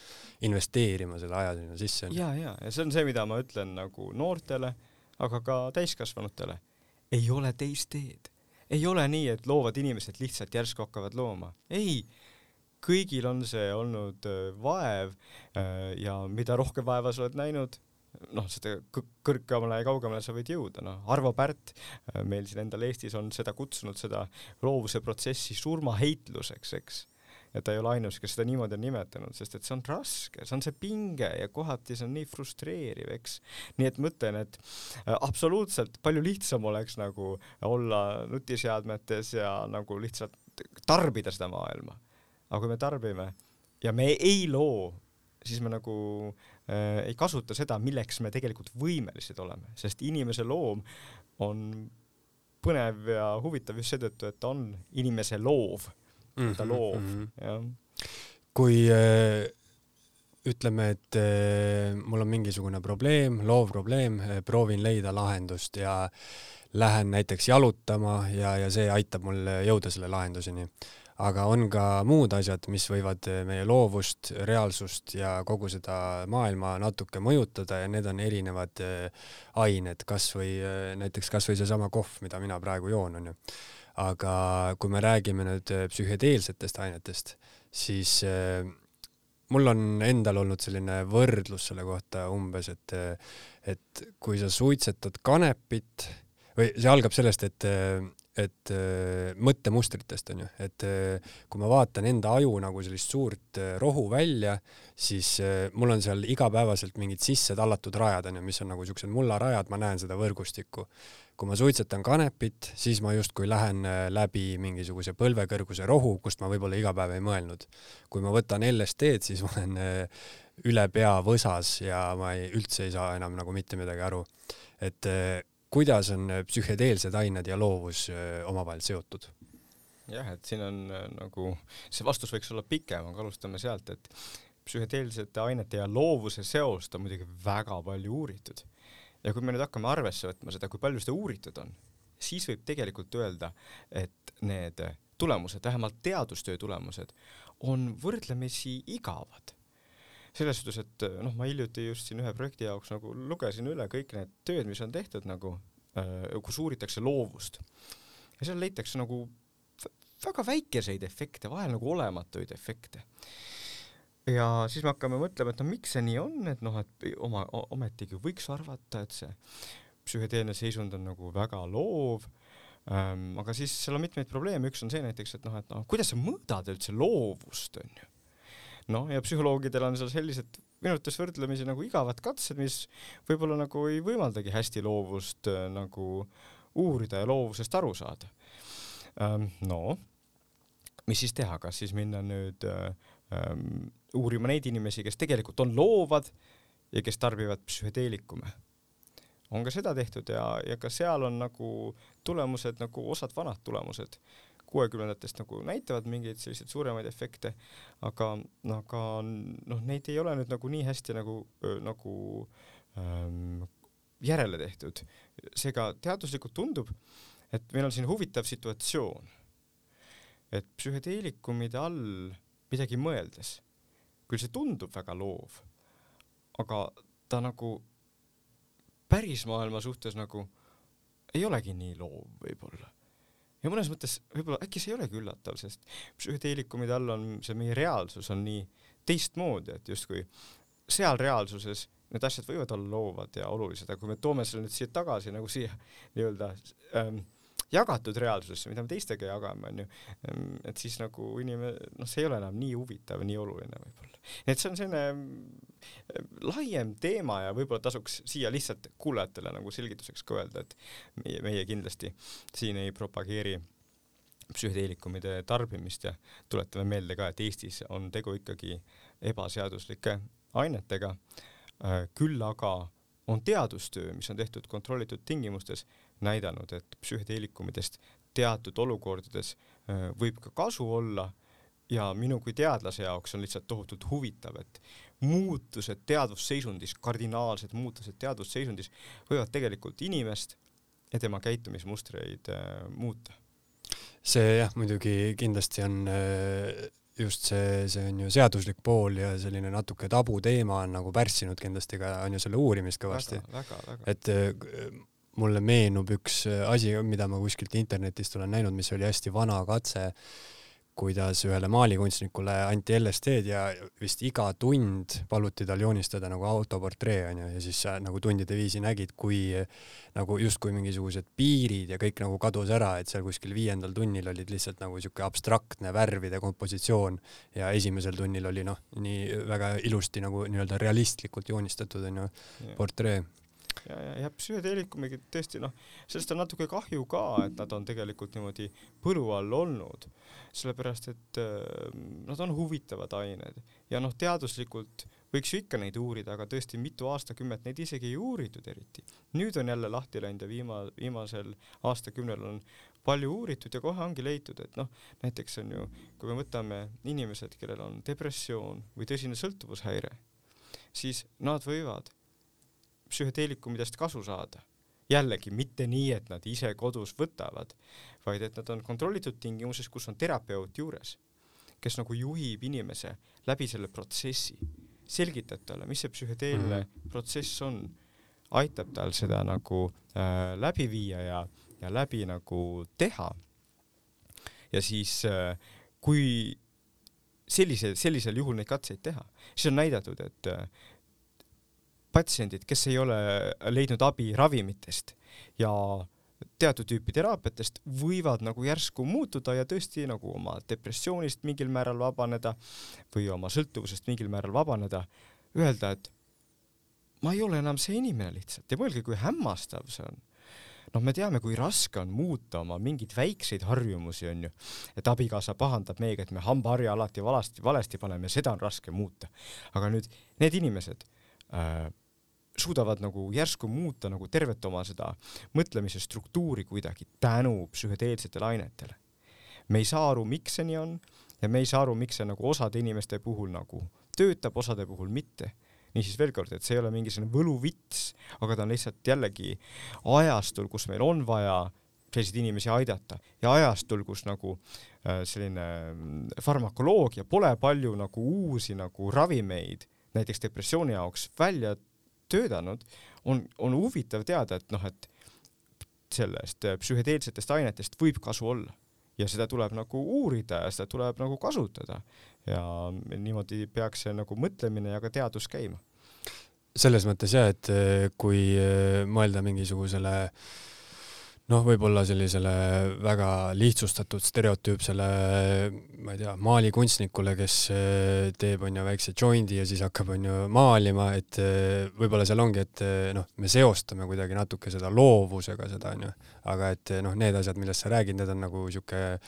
Speaker 1: investeerima selle aja sinna sisse.
Speaker 2: ja, ja, ja see on see, mida ma ütlen nagu noortele, aga ka täiskasvanutele. ei ole teist teed. ei ole nii, et loovad inimesed lihtsalt järsku hakkavad looma. ei, kõigil on see olnud eh, vaev eh, ja mida rohkem vaeva sa oled näinud, noh, seda kõrgemale ja kaugemale sa võid jõuda, noh, Arvo Pärt äh, meil siin endal Eestis on seda kutsunud, seda loovuse protsessi surmaheitluseks, eks. ja ta ei ole ainus, kes seda niimoodi on nimetanud, sest et see on raske, see on see pinge ja kohati see on nii frustreeriv, eks. nii et ma ütlen, et äh, absoluutselt palju lihtsam oleks nagu olla nutiseadmetes ja nagu lihtsalt tarbida seda maailma. Aga kui me tarbime ja me ei loo, siis me nagu Äh, ei kasuta seda, milleks me tegelikult võimelised oleme, sest inimese loom on põnev ja huvitav just seetõttu, et ta on inimese loov mm, -hmm, ta mhm, loov mm, -hmm. jah.
Speaker 1: kui äh, ütleme, et äh, mul on mingisugune probleem, loov probleem, proovin leida lahendust ja lähen näiteks jalutama ja, ja see aitab mul jõuda selle lahenduseni aga on ka muud asjad, mis võivad meie loovust, reaalsust ja kogu seda maailma natuke mõjutada ja need on erinevad eh, ained, kasvõi eh, näiteks kasvõi seesama kohv, mida mina praegu joon, onju. aga kui me räägime nüüd eh, psühhedeelsetest ainetest, siis mul on endal olnud selline võrdlus selle kohta umbes, et, et kui sa suitsetad kanepit või see algab sellest, et et äh, mõttemustritest onju, et äh, kui ma vaatan enda aju nagu sellist suurt äh, rohu välja, siis mul on seal igapäevaselt mingid sisse tallatud rajad onju, mis on nagu siuksed mullarajad, ma näen seda võrgustikku. kui ma suitsetan kanepit, siis ma justkui lähen äh, läbi mingisuguse põlvekõrguse rohu, kust ma võib-olla iga päev ei mõelnud. kui ma võtan LSD-d, siis ma olen üle pea võsas ja ma ei, üldse ei saa enam nagu mitte midagi aru. et kuidas on psühhedeelsed ained ja loovus omavahel seotud?
Speaker 2: jah, et siin on nagu, see vastus võiks olla pikem, aga alustame sealt, et psühhedeelsete ainete ja loovuse seost on muidugi väga palju uuritud. ja kui me nüüd hakkame arvesse võtma seda, kui palju seda uuritud on, siis võib tegelikult öelda, et need tulemused, vähemalt teadustöö tulemused, on võrdlemisi igavad. Selles suhtes, et noh, ma hiljuti just siin ühe projekti jaoks nagu lugesin üle kõik need tööd, mis on tehtud nagu äh,, kus uuritakse loovust. ja seal leitakse nagu väga väikeseid efekte, vahel nagu olematuid efekte ja siis me hakkame mõtlema, et no miks see nii on, et noh, et oma, ometigi võiks arvata, et see psühhedeelne seisund on nagu väga loov ähm,, aga siis seal on mitmeid probleeme, üks on see näiteks, et noh, et noh, kuidas sa mõõdad üldse loovust, on ju. Noh, ja psühholoogidel on seal sellised minu arvates võrdlemisi nagu igavad katsed, mis võib-olla nagu ei võimaldagi hästi loovust äh, nagu uurida ja loovusest aru saada ähm,. no, mis siis teha, kas siis minna nüüd äh, ähm, uurima neid inimesi, kes tegelikult on loovad ja kes tarbivad psühhedeelikume. on ka seda tehtud ja, ja ka seal on nagu tulemused nagu osad vanad tulemused kuuekümnendatest nagu näitavad mingeid selliseid suuremaid efekte, aga, aga noh, neid ei ole nüüd nagu nii hästi nagu, nagu ähm, järele tehtud. seega teaduslikult tundub, et meil on siin huvitav situatsioon, et psühhedeelikumide all midagi mõeldes küll see tundub väga loov, aga ta nagu päris maailma suhtes nagu ei olegi nii loov võib-olla. Ja mõnes mõttes võib-olla äkki see ei olegi üllatav, sest psühhedeelikumide all on see meie reaalsus on nii teistmoodi, et justkui seal reaalsuses need asjad võivad olla loovad ja olulised, aga kui me toome selle nüüd siia tagasi nagu siia nii-öelda ähm, jagatud reaalsusesse, mida me teistega jagame, onju, ähm, et siis nagu inimene, noh, see ei ole enam nii huvitav, nii oluline võib-olla. Et see on selline laiem teema ja võib-olla tasuks siia lihtsalt kuulajatele nagu selgituseks ka öelda, et meie, meie kindlasti siin ei propageeri psühhedeelikumide tarbimist ja tuletame meelde ka, et Eestis on tegu ikkagi ebaseaduslike ainetega, äh, küll aga on teadustöö, mis on tehtud kontrollitud tingimustes, näidanud, et psühhedeelikumidest teatud olukordades äh, võib ka kasu olla ja minu kui teadlase jaoks on lihtsalt tohutult huvitav, et muutused teadvusseisundis, kardinaalsed muutused teadvusseisundis võivad tegelikult inimest ja tema käitumismustreid äh, muuta.
Speaker 1: see jah, muidugi kindlasti on äh, just see, see on ju seaduslik pool ja selline natuke tabuteema on nagu pärssinud kindlasti ka on ju selle uurimist kõvasti. et mulle meenub üks asi, mida ma kuskilt internetist olen näinud, mis oli hästi vana katse äh, kuidas ühele maalikunstnikule anti LSD-d ja vist iga tund paluti tal joonistada nagu autoportree onju ja siis sa nagu tundide viisi nägid, kui nagu justkui mingisugused piirid ja kõik nagu kadus ära, et seal kuskil viiendal tunnil olid lihtsalt nagu siuke abstraktne värvide kompositsioon ja esimesel tunnil oli noh, nii väga ilusti nagu nii-öelda realistlikult joonistatud onju portree
Speaker 2: ja, ja, ja psühhedeelikumigi tõesti noh, sellest on natuke kahju ka, et nad on tegelikult niimoodi põlu all olnud, sellepärast et äh, nad on huvitavad ained ja noh, teaduslikult võiks ju ikka neid uurida, aga tõesti mitu aastakümmet neid isegi ei uuritud eriti. nüüd on jälle lahti läinud ja viima-, viimasel aastakümnel on palju uuritud ja kohe ongi leitud, et noh, näiteks on ju, kui me võtame inimesed, kellel on depressioon või tõsine sõltuvushäire, siis nad võivad psühhedeelikumidest kasu saada. jällegi mitte nii, et nad ise kodus võtavad, vaid et nad on kontrollitud tingimuses, kus on terapeut juures, kes nagu juhib inimese läbi selle protsessi, selgitab talle, mis see psühhedeelne mm -hmm. protsess on, aitab tal seda nagu äh, läbi viia ja, ja läbi nagu teha. ja siis äh, kui sellise, sellisel juhul neid katseid teha, siis on näidatud, et äh, patsiendid, kes ei ole leidnud abi ravimitest ja teatud tüüpi teraapiatest võivad nagu järsku muutuda ja tõesti nagu oma depressioonist mingil määral vabaneda või oma sõltuvusest mingil määral vabaneda, öelda, et ma ei ole enam see inimene lihtsalt ja mõelge, kui hämmastav see on. noh, me teame, kui raske on muuta oma mingeid väikseid harjumusi, onju, et abikaasa pahandab meiega, et me hambaharja alati valesti, valesti paneme ja seda on raske muuta. aga nüüd need inimesed äh, suudavad nagu järsku muuta nagu tervet oma seda mõtlemise struktuuri kuidagi tänu psühhedeelsetele ainetele. me ei saa aru, miks see nii on ja me ei saa aru, miks see nagu osade inimeste puhul nagu töötab, osade puhul mitte niisiis veel kord, et see ei ole mingisugune võluvits, aga ta on lihtsalt jällegi ajastul, kus meil on vaja selliseid inimesi aidata ja ajastul, kus nagu äh, selline mm, farmakoloogia pole palju nagu uusi nagu ravimeid näiteks depressiooni jaoks välja töötanud, on, on huvitav teada, et noh, et sellest äh, psühhedeelsetest ainetest võib kasu olla ja seda tuleb nagu uurida ja seda tuleb nagu kasutada ja niimoodi peaks see nagu mõtlemine ja ka teadus käima.
Speaker 1: selles mõttes jah, et äh, kui mõelda mingisugusele äh, noh, võib-olla sellisele väga lihtsustatud stereotüüpsele, ma ei tea, maalikunstnikule, kes eh, teeb, on ju, väikse joindi ja siis hakkab, on ju, maalima, et eh, võib-olla seal ongi, et eh, noh, me seostame kuidagi natuke seda loovusega, seda, on ju, aga et noh, need asjad, millest sa räägid, need on nagu niisugune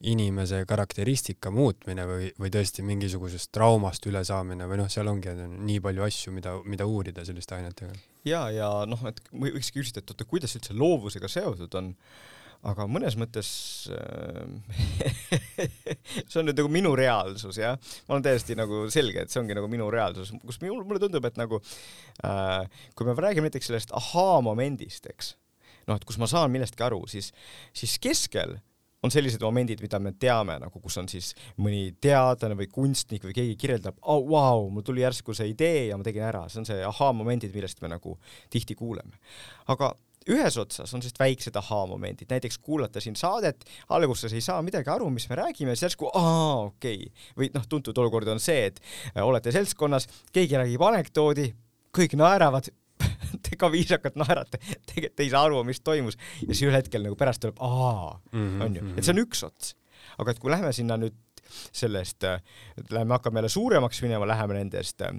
Speaker 1: inimese karakteristika muutmine või, või tõesti mingisugusest traumast ülesaamine või noh, seal ongi nii palju asju, mida, mida uurida selliste ainetega.
Speaker 2: ja, ja noh, et võikski küsida, et oota, kuidas üldse loovusega seotud on, aga mõnes mõttes äh, see on nüüd nagu minu reaalsus jah, ma olen täiesti nagu selge, et see ongi nagu minu reaalsus, kus minul, mulle tundub, et nagu äh, kui me räägime näiteks sellest ahaa-momendist, eks, noh, et kus ma saan millestki aru, siis, siis keskel on sellised momendid, mida me teame nagu, kus on siis mõni teadlane või kunstnik või keegi kirjeldab, oh vau mul tuli järsku see idee ja ma tegin ära, see on see ahaa-momendid, millest me nagu tihti kuuleme. aga ühes otsas on sellised väiksed ahaa-momendid, näiteks kuulata siin saadet, alguses ei saa midagi aru, mis me räägime, siis järsku aa, okei. Okay.. või noh, tuntud olukord on see, et äh, olete seltskonnas, keegi räägib anekdoodi, kõik naeravad, te ka viisakalt naerate, tegelikult ei saa aru, mis toimus. Ja siis ühel hetkel nagu pärast tuleb aa, mhm, onju, et see on üks ots. aga et kui lähme sinna nüüd sellest, lähme hakkame jälle suuremaks minema, läheme nendest äh,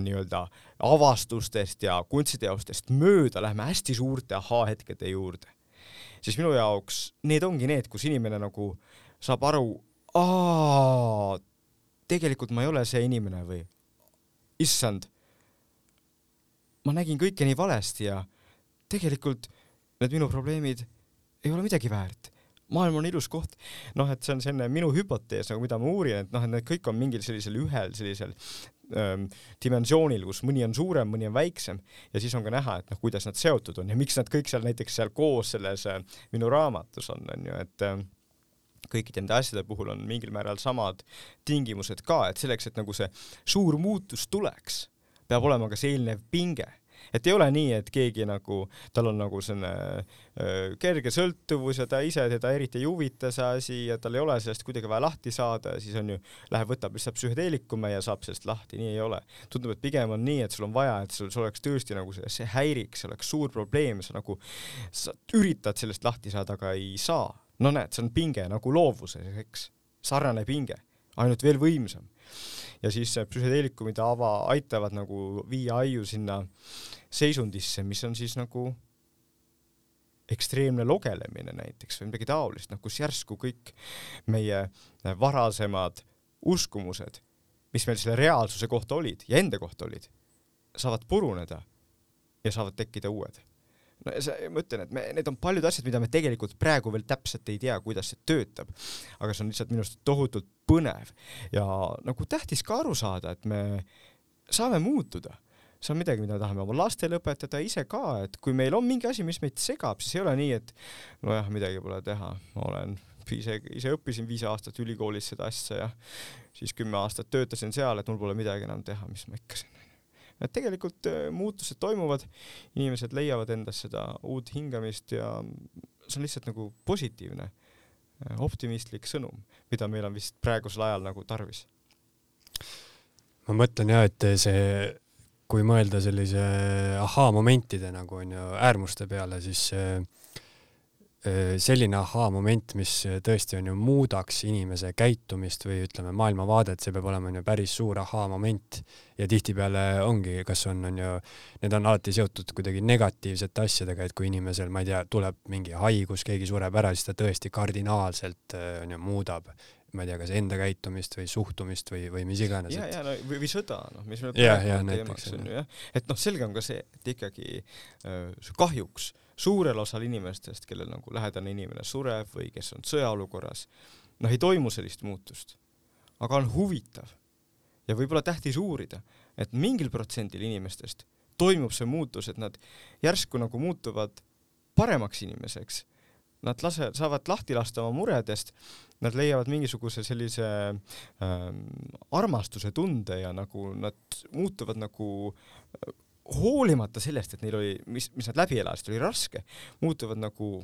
Speaker 2: nii-öelda avastustest ja kunstiteostest mööda, lähme hästi suurte ahaa-hetkede juurde, siis minu jaoks need ongi need, kus inimene nagu saab aru, aa, tegelikult ma ei ole see inimene või issand ma nägin kõike nii valesti ja tegelikult need minu probleemid ei ole midagi väärt. maailm on ilus koht. noh, et see on selline minu hüpotees nagu, mida ma uurin, et noh, et need kõik on mingil sellisel ühel sellisel ähm, dimensioonil, kus mõni on suurem, mõni on väiksem ja siis on ka näha, et noh, kuidas nad seotud on ja miks nad kõik seal näiteks seal koos selles äh, minu raamatus on, on ju, et äh, kõikide nende asjade puhul on mingil määral samad tingimused ka, et selleks, et nagu see suur muutus tuleks peab olema ka see eelnev pinge et ei ole nii, et keegi nagu, tal on nagu selline äh, kerge sõltuvus ja ta ise teda eriti ei huvita see asi ja tal ei ole sellest kuidagi vaja lahti saada ja siis on ju, läheb, võtab lihtsalt psühhedeelikume ja saab sellest lahti, nii ei ole. tundub, et pigem on nii, et sul on vaja, et sul, sul oleks tõesti nagu see, see häiriks, see oleks suur probleem, sa nagu, sa üritad sellest lahti saada, aga ei saa. no näed, see on pinge nagu loovuses, eks, sarnane pinge, ainult veel võimsam ja siis psühhedeelikumid ava, aitavad nagu viia aiu sinna seisundisse, mis on siis nagu ekstreemne logelemine näiteks või midagi taolist, noh kus järsku kõik meie varasemad uskumused, mis meil selle reaalsuse kohta olid ja enda kohta olid, saavad puruneda ja saavad tekkida uued no see, ma ütlen, et me, need on paljud asjad, mida me tegelikult praegu veel täpselt ei tea, kuidas see töötab. aga see on lihtsalt minu arust tohutult põnev ja nagu tähtis ka aru saada, et me saame muutuda. see on midagi, mida tahame oma lastele õpetada, ise ka, et kui meil on mingi asi, mis meid segab, siis ei ole nii, et nojah, midagi pole teha, ma olen ise, ise õppisin viis aastat ülikoolis seda asja ja siis kümme aastat töötasin seal, et mul pole midagi enam teha, mis ma ikka siin et tegelikult äh, muutused toimuvad, inimesed leiavad endas seda uut hingamist ja see on lihtsalt nagu positiivne, äh, optimistlik sõnum, mida meil on vist praegusel ajal nagu tarvis.
Speaker 1: ma mõtlen jah, et see, kui mõelda sellise ahaa-momentide nagu onju äärmuste peale, siis Äh, selline ahaa-moment, mis tõesti on ju muudaks inimese käitumist või ütleme, maailmavaadet, see peab olema on ju päris suur ahaa-moment ja tihtipeale ongi, kas on, on ju, need on alati seotud kuidagi negatiivsete asjadega, et kui inimesel, ma ei tea, tuleb mingi haigus, keegi sureb ära, siis ta tõesti kardinaalselt äh, on ju muudab ma ei tea, kas enda käitumist või suhtumist või, või mis iganes.
Speaker 2: ja, ja no või, või sõda, noh, mis meil
Speaker 1: ja, teemaks
Speaker 2: on ju jah, et noh, selge on ka see, et ikkagi äh, kahjuks suurel osal inimestest, kellel nagu lähedane inimene sureb või kes on sõjaolukorras, noh, ei toimu sellist muutust. aga on huvitav ja võib-olla tähtis uurida, et mingil protsendil inimestest toimub see muutus, et nad järsku nagu muutuvad paremaks inimeseks nad lase, saavad lahti lasta oma muredest, nad leiavad mingisuguse sellise ähm, armastuse tunde ja nagu nad muutuvad nagu hoolimata sellest, et neil oli, mis, mis nad läbi elasid, oli raske, muutuvad nagu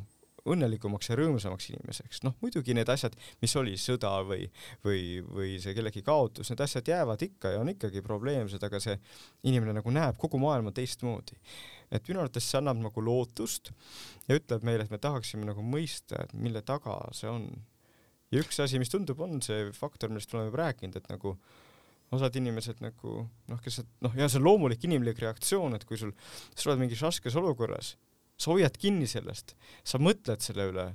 Speaker 2: õnnelikumaks ja rõõmsamaks inimeseks. noh, muidugi need asjad, mis oli sõda või, või, või see kellegi kaotus, need asjad jäävad ikka ja on ikkagi probleemsed, aga see inimene nagu näeb kogu maailma teistmoodi et minu arvates see annab nagu lootust ja ütleb meile, et me tahaksime nagu mõista, et mille taga see on. ja üks asi, mis tundub, on see faktor, millest me oleme rääkinud, et nagu osad inimesed nagu noh, kes noh, ja see on loomulik inimlik reaktsioon, et kui sul, sa oled mingis raskes olukorras, sa hoiad kinni sellest, sa mõtled selle üle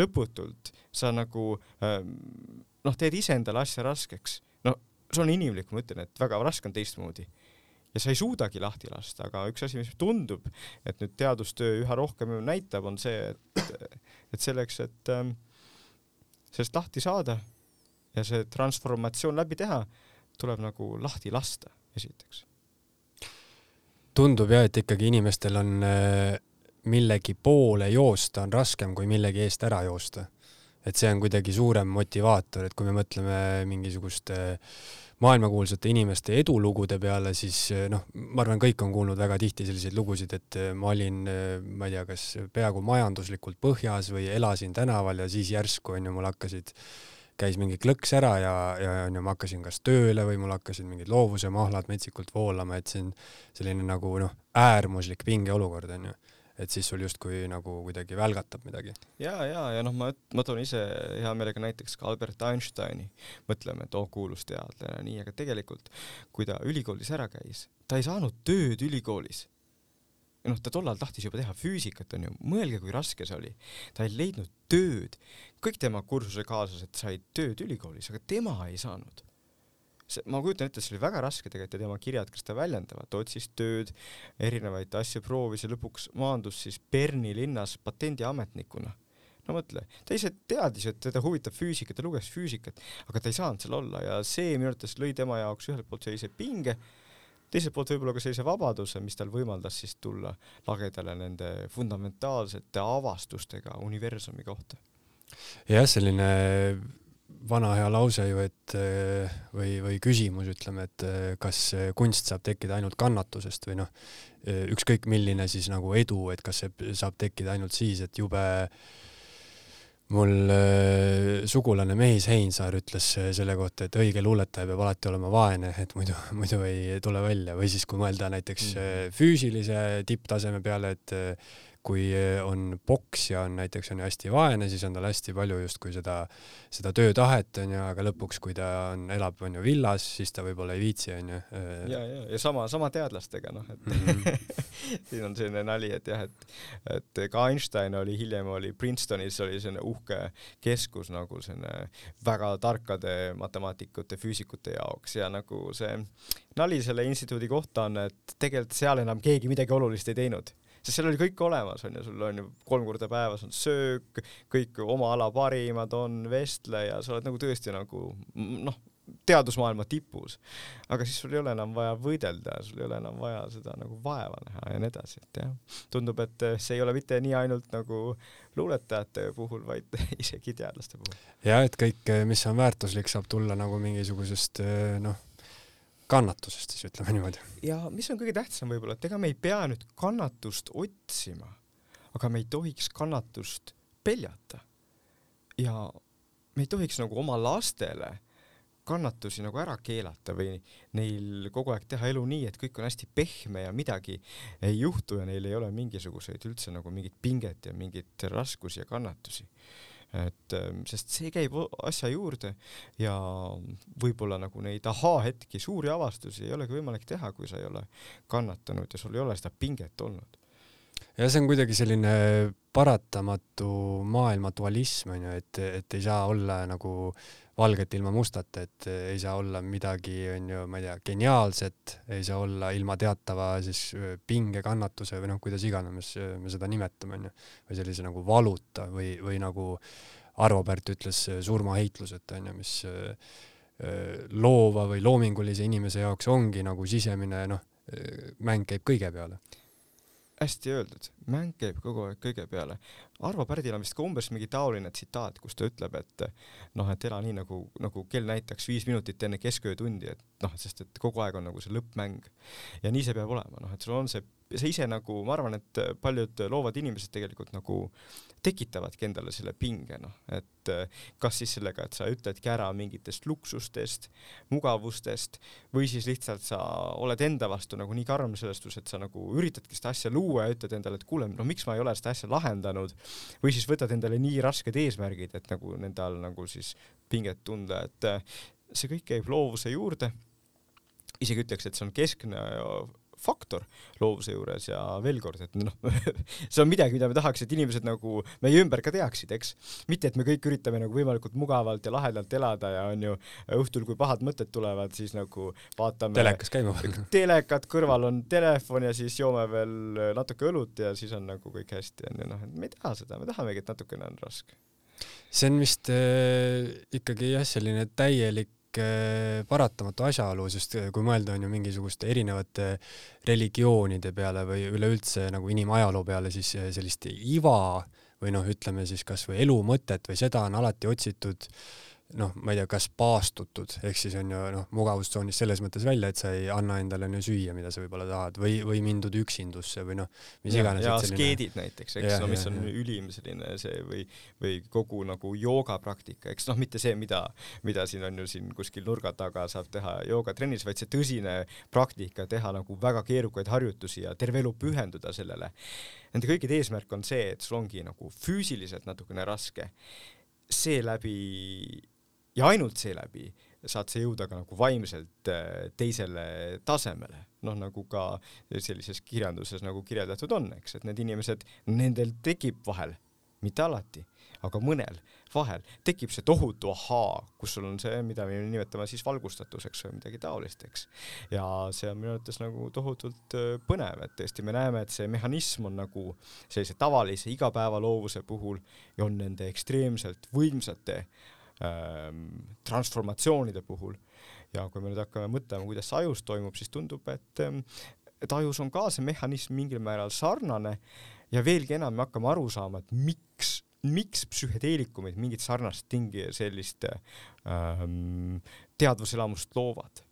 Speaker 2: lõputult, sa nagu ähm, noh, teed iseendale asja raskeks. no see on inimlik, ma ütlen, et väga raske on teistmoodi ja sa ei suudagi lahti lasta, aga üks asi, mis tundub, et nüüd teadustöö üha rohkem näitab, on see, et, et selleks, et ähm, sellest lahti saada ja see transformatsioon läbi teha, tuleb nagu lahti lasta, esiteks.
Speaker 1: tundub jah, et ikkagi inimestel on äh, millegi poole joosta on raskem kui millegi eest ära joosta. et see on kuidagi suurem motivaator, et kui me mõtleme mingisuguste äh, maailmakuulsate inimeste edulugude peale, siis eh, noh, ma arvan, kõik on kuulnud väga tihti selliseid lugusid, et ma olin, ma ei tea, kas peaaegu majanduslikult põhjas või elasin tänaval ja siis järsku onju mul hakkasid, käis mingi klõks ära ja, ja onju ma hakkasin kas tööle või mul hakkasid mingid loovuse mahlad metsikult voolama, et on selline nagu noh, äärmuslik pingeolukord onju et siis sul justkui nagu kuidagi välgatab midagi.
Speaker 2: ja, ja, ja noh, ma, ma toon ise hea meelega näiteks ka Albert Einsteini, mõtleme, et oo, kuulus teadlane, nii, aga tegelikult kui ta ülikoolis ära käis, ta ei saanud tööd ülikoolis. Noh, ta tollal tahtis juba teha füüsikat, onju, mõelge, kui raske see oli. ta ei leidnud tööd, kõik tema kursusekaaslased said tööd ülikoolis, aga tema ei saanud see, ma kujutan ette, see oli väga raske tegelikult ja tema kirjad, kes ta väljendavad, ta otsis tööd, erinevaid asju proovis ja lõpuks maandus siis Berni linnas patendiametnikuna. no mõtle, ta ise teadis, et teda huvitab füüsika, ta luges füüsikat, aga ta ei saanud seal olla ja see minu arvates lõi tema jaoks ühelt poolt sellise pinge, teiselt poolt võib-olla ka sellise vabaduse, mis tal võimaldas siis tulla lagedale nende fundamentaalsete avastustega universumi kohta.
Speaker 1: jah, selline vana hea lause ju, et eh, või, või küsimus, ütleme, et eh, kas kunst saab tekkida ainult kannatusest või noh, eh, ükskõik milline siis nagu edu, et kas see saab tekkida ainult siis, et jube mul sugulane Mehis Heinsaar ütles selle kohta, et õige luuletaja peab alati olema vaene, et muidu, muidu ei tule välja või siis kui mõelda näiteks mm. füüsilise tipptaseme peale, et kui on poksja on näiteks on ju hästi vaene, siis on tal hästi palju justkui seda, seda töötahet onju, aga lõpuks, kui ta on, elab onju villas, siis ta võib-olla ei viitsi onju.
Speaker 2: ja, ja, ja sama, sama teadlastega noh, et mm -hmm. siin on selline nali, et jah, et, et ka Einstein oli hiljem oli Princetonis oli selline uhke keskus nagu selline väga tarkade matemaatikute, füüsikute jaoks ja nagu see nali selle instituudi kohta on, et tegelikult seal enam keegi midagi olulist ei teinud sest seal oli kõik olemas, on ju, sul on ju kolm korda päevas on söök, kõik oma ala parimad on, vestleja, sa oled nagu tõesti nagu noh, teadusmaailma tipus. aga siis sul ei ole enam vaja võidelda, sul ei ole enam vaja seda nagu vaeva näha ja nii edasi, et jah, tundub, et see ei ole mitte nii ainult nagu luuletajate puhul, vaid isegi teadlaste puhul.
Speaker 1: ja et kõik, mis on väärtuslik, saab tulla nagu mingisugusest noh kannatusest siis ütleme niimoodi.
Speaker 2: ja mis on kõige tähtsam võib-olla, et ega me ei pea nüüd kannatust otsima, aga me ei tohiks kannatust peljata. ja me ei tohiks nagu oma lastele kannatusi nagu ära keelata või neil kogu aeg teha elu nii, et kõik on hästi pehme ja midagi ei juhtu ja neil ei ole mingisuguseid üldse nagu mingit pinget ja mingeid raskusi ja kannatusi et ähm, sest see käib asja juurde ja võib-olla nagu neid ahaa-hetki, suuri avastusi ei olegi võimalik teha, kui sa ei ole kannatanud ja sul ei ole seda pinget olnud.
Speaker 1: ja see on kuidagi selline paratamatu maailma dualism onju, et, et ei saa olla nagu valget ilma mustata, et ei saa olla midagi, on ju, ma ei tea, geniaalset, ei saa olla ilma teatava siis pingekannatuse või noh, kuidas iganes me seda nimetame, on ju, või sellise nagu valuta või, või nagu Arvo Pärt ütles, surmaheitluseta, on ju, mis loova või loomingulise inimese jaoks ongi nagu sisemine noh, mäng käib kõige peale
Speaker 2: hästi öeldud, mäng käib kogu aeg kõige peale. Arvo Pärdil on vist ka umbes mingi taoline tsitaat, kus ta ütleb, et noh, et ela nii nagu, nagu kell näitaks viis minutit enne kesköötundi, et noh, sest et kogu aeg on nagu see lõppmäng. ja nii see peab olema, noh, et sul on see, sa ise nagu, ma arvan, et paljud loovad inimesed tegelikult nagu tekitavadki endale selle pinge, noh, et eh, kas siis sellega, et sa ütledki ära mingitest luksustest, mugavustest või siis lihtsalt sa oled enda vastu nagu nii karm selles suhtes, et sa nagu üritadki seda asja luua ja ütled endale, et kuule, no miks ma ei ole seda asja lahendanud? Või siis võtad endale nii rasked eesmärgid, et nagu nende all nagu siis pinget tunda, et eh, see kõik käib loovuse juurde. Isegi ütleks, et see on keskne faktor loovuse juures ja veel kord, et noh see on midagi, mida me tahaks, et inimesed nagu meie ümber ka teaksid, eks. mitte, et me kõik üritame nagu võimalikult mugavalt ja lahedalt elada ja on ju õhtul, kui pahad mõtted tulevad, siis nagu vaatame
Speaker 1: telekas käima panna.
Speaker 2: telekat, kõrval on telefon ja siis joome veel natuke õlut ja siis on nagu kõik hästi, on ju, noh, et me ei taha seda, me tahamegi, et natukene on raske.
Speaker 1: see on vist äh, ikkagi jah, selline täielik paratamatu asjaolu, sest kui mõelda on ju mingisuguste erinevate religioonide peale või üleüldse nagu inimajaloo peale, siis sellist iva või noh, ütleme siis kasvõi elu mõtet või seda on alati otsitud äh, noh, ma ei tea, kas paastutud, ehk siis on ju noh, mugavustsoonist selles mõttes välja, et sa ei anna endale on ju süüa, mida sa võib-olla tahad või, või mindud üksindusse või noh, mis iganes.
Speaker 2: ja askeedid näiteks, eks, no mis ja, on ja. ülim selline see või, või kogu nagu joogapraktika, eks noh, mitte see, mida, mida siin on ju siin kuskil nurga taga saab teha joogatrennis, vaid see tõsine praktika, teha nagu väga keerukaid harjutusi ja terve elu pühenduda sellele. Nende kõikide eesmärk on see, et sul ongi nagu füüsiliselt natukene raske seeläbi ja ainult seeläbi saad sa jõuda ka nagu vaimselt äh, teisele tasemele, noh nagu ka sellises kirjanduses nagu kirjeldatud on, eks, et need inimesed, nendel tekib vahel, mitte alati, aga mõnel vahel tekib see tohutu ahaa, kus sul on see, mida me nimetame siis valgustatuseks või midagi taolist, eks. ja see on minu arvates nagu tohutult äh, põnev, et tõesti me näeme, et see mehhanism on nagu sellise tavalise igapäevaloovuse puhul on nende ekstreemselt võimsate Ähm, transformatsioonide puhul. ja kui me nüüd hakkame mõtlema, kuidas see ajus toimub, siis tundub, et, ähm, et ajus on ka see mehhanism mingil määral sarnane ja veelgi enam me hakkame aru saama, et miks, miks psühhedeelikumid mingit sarnast tingi, sellist ähm, teadvuselamust loovad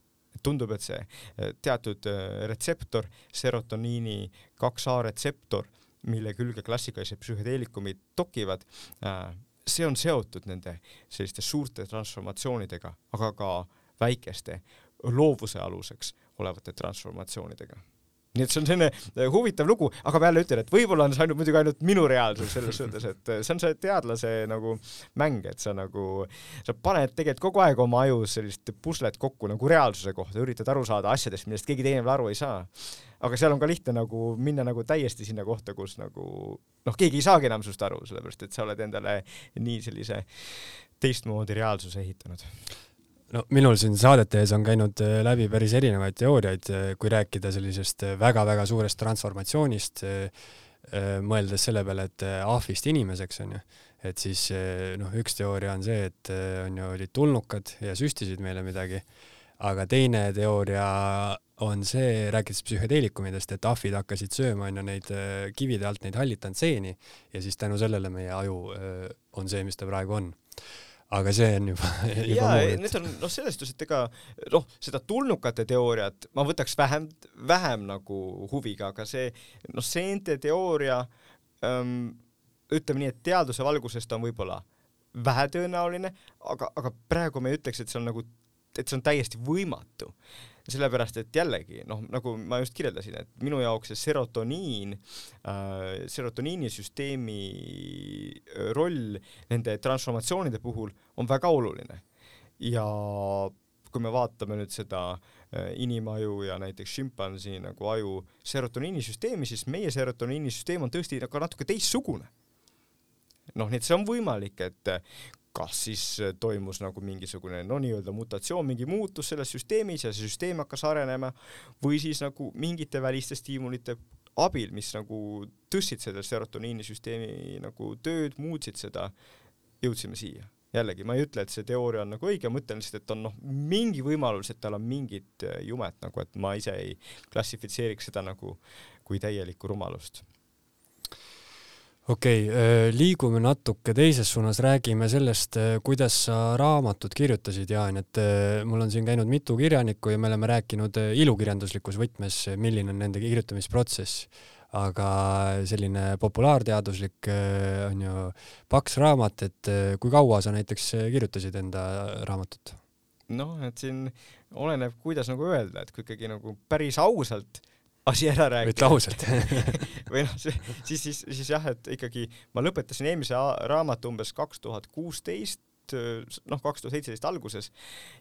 Speaker 2: tundub, et see äh, teatud äh, retseptor, serotoniini kaks A retseptor, mille külge klassikalised psühhedeelikumid dokivad äh,, see on seotud nende selliste suurte transformatsioonidega, aga ka väikeste loovuse aluseks olevate transformatsioonidega nii et see on selline äh, huvitav lugu, aga ma jälle ütlen, et võib-olla on see ainult muidugi ainult minu reaalsus selles suhtes, et äh, see on see teadlase nagu mäng, et sa nagu, sa paned tegelikult kogu aeg oma ajus sellist puslet kokku nagu reaalsuse kohta, üritad aru saada asjadest, millest keegi teine veel aru ei saa. Aga seal on ka lihtne nagu minna nagu täiesti sinna kohta, kus nagu noh, keegi ei saagi enam sinust aru, sellepärast et sa oled endale nii sellise teistmoodi reaalsuse ehitanud
Speaker 1: no minul siin saadete ees on käinud äh, läbi päris erinevaid teooriaid, äh, kui rääkida sellisest väga-väga äh, suurest transformatsioonist, mõeldes selle peale, et ahvist inimeseks on ju, et siis noh, üks teooria on see, et on ju, olid tulnukad ja süstisid meile midagi, aga teine teooria on see, rääkides psühhedeelikumidest, et ahvid hakkasid sööma onju neid äh, kivide alt neid hallitanud seeni ja siis tänu sellele meie aju on see, mis ta praegu on aga see on juba,
Speaker 2: juba jaa, need on noh, selles suhtes, et ega noh, seda tulnukate teooriat ma võtaks vähem, vähem nagu huviga, aga see noh, seente teooria ähm, ütleme nii, et teaduse valguses ta on võib-olla vähetõenäoline, aga, aga praegu me ei ütleks, et see on nagu, et see on täiesti võimatu sellepärast et jällegi noh, nagu ma just kirjeldasin, et minu jaoks see serotoniin äh,, serotoniinisüsteemi äh, roll nende transformatsioonide puhul on väga oluline. ja kui me vaatame nüüd seda äh, inimaju ja näiteks šimpansi nagu aju serotoniinisüsteemi, siis meie serotoniinisüsteem on tõesti nagu natuke teistsugune. noh, nii et see on võimalik, et kas siis toimus nagu mingisugune no nii-öelda mutatsioon, mingi muutus selles süsteemis ja see süsteem hakkas arenema või siis nagu mingite väliste stiimulite abil, mis nagu tõstsid selle serotoniinisüsteemi nagu tööd, muutsid seda, jõudsime siia. Jällegi, ma ei ütle, et see teooria on nagu õige, mõtlen lihtsalt, et on noh, mingi võimalus, et tal on mingit äh, jumet nagu, et ma ise ei klassifitseeriks seda nagu kui täielikku rumalust
Speaker 1: okei okay,, äh, liigume natuke teises suunas, räägime sellest, äh, kuidas sa raamatut kirjutasid, Jaan, et mul on siin käinud mitu kirjanikku ja me oleme rääkinud ilukirjanduslikus võtmes, milline on nende kirjutamisprotsess aga selline populaarteaduslik äh, on ju paks raamat, et äh, kui kaua sa näiteks äh, kirjutasid enda raamatut?
Speaker 2: noh, et siin oleneb, kuidas nagu öelda, et kui ikkagi nagu päris ausalt asi ära rääkida.
Speaker 1: ütle ausalt
Speaker 2: või noh, siis, siis, siis jah, et ikkagi ma lõpetasin eelmise raamatu umbes kaks tuhat kuusteist noh, kaks tuhat seitseteist alguses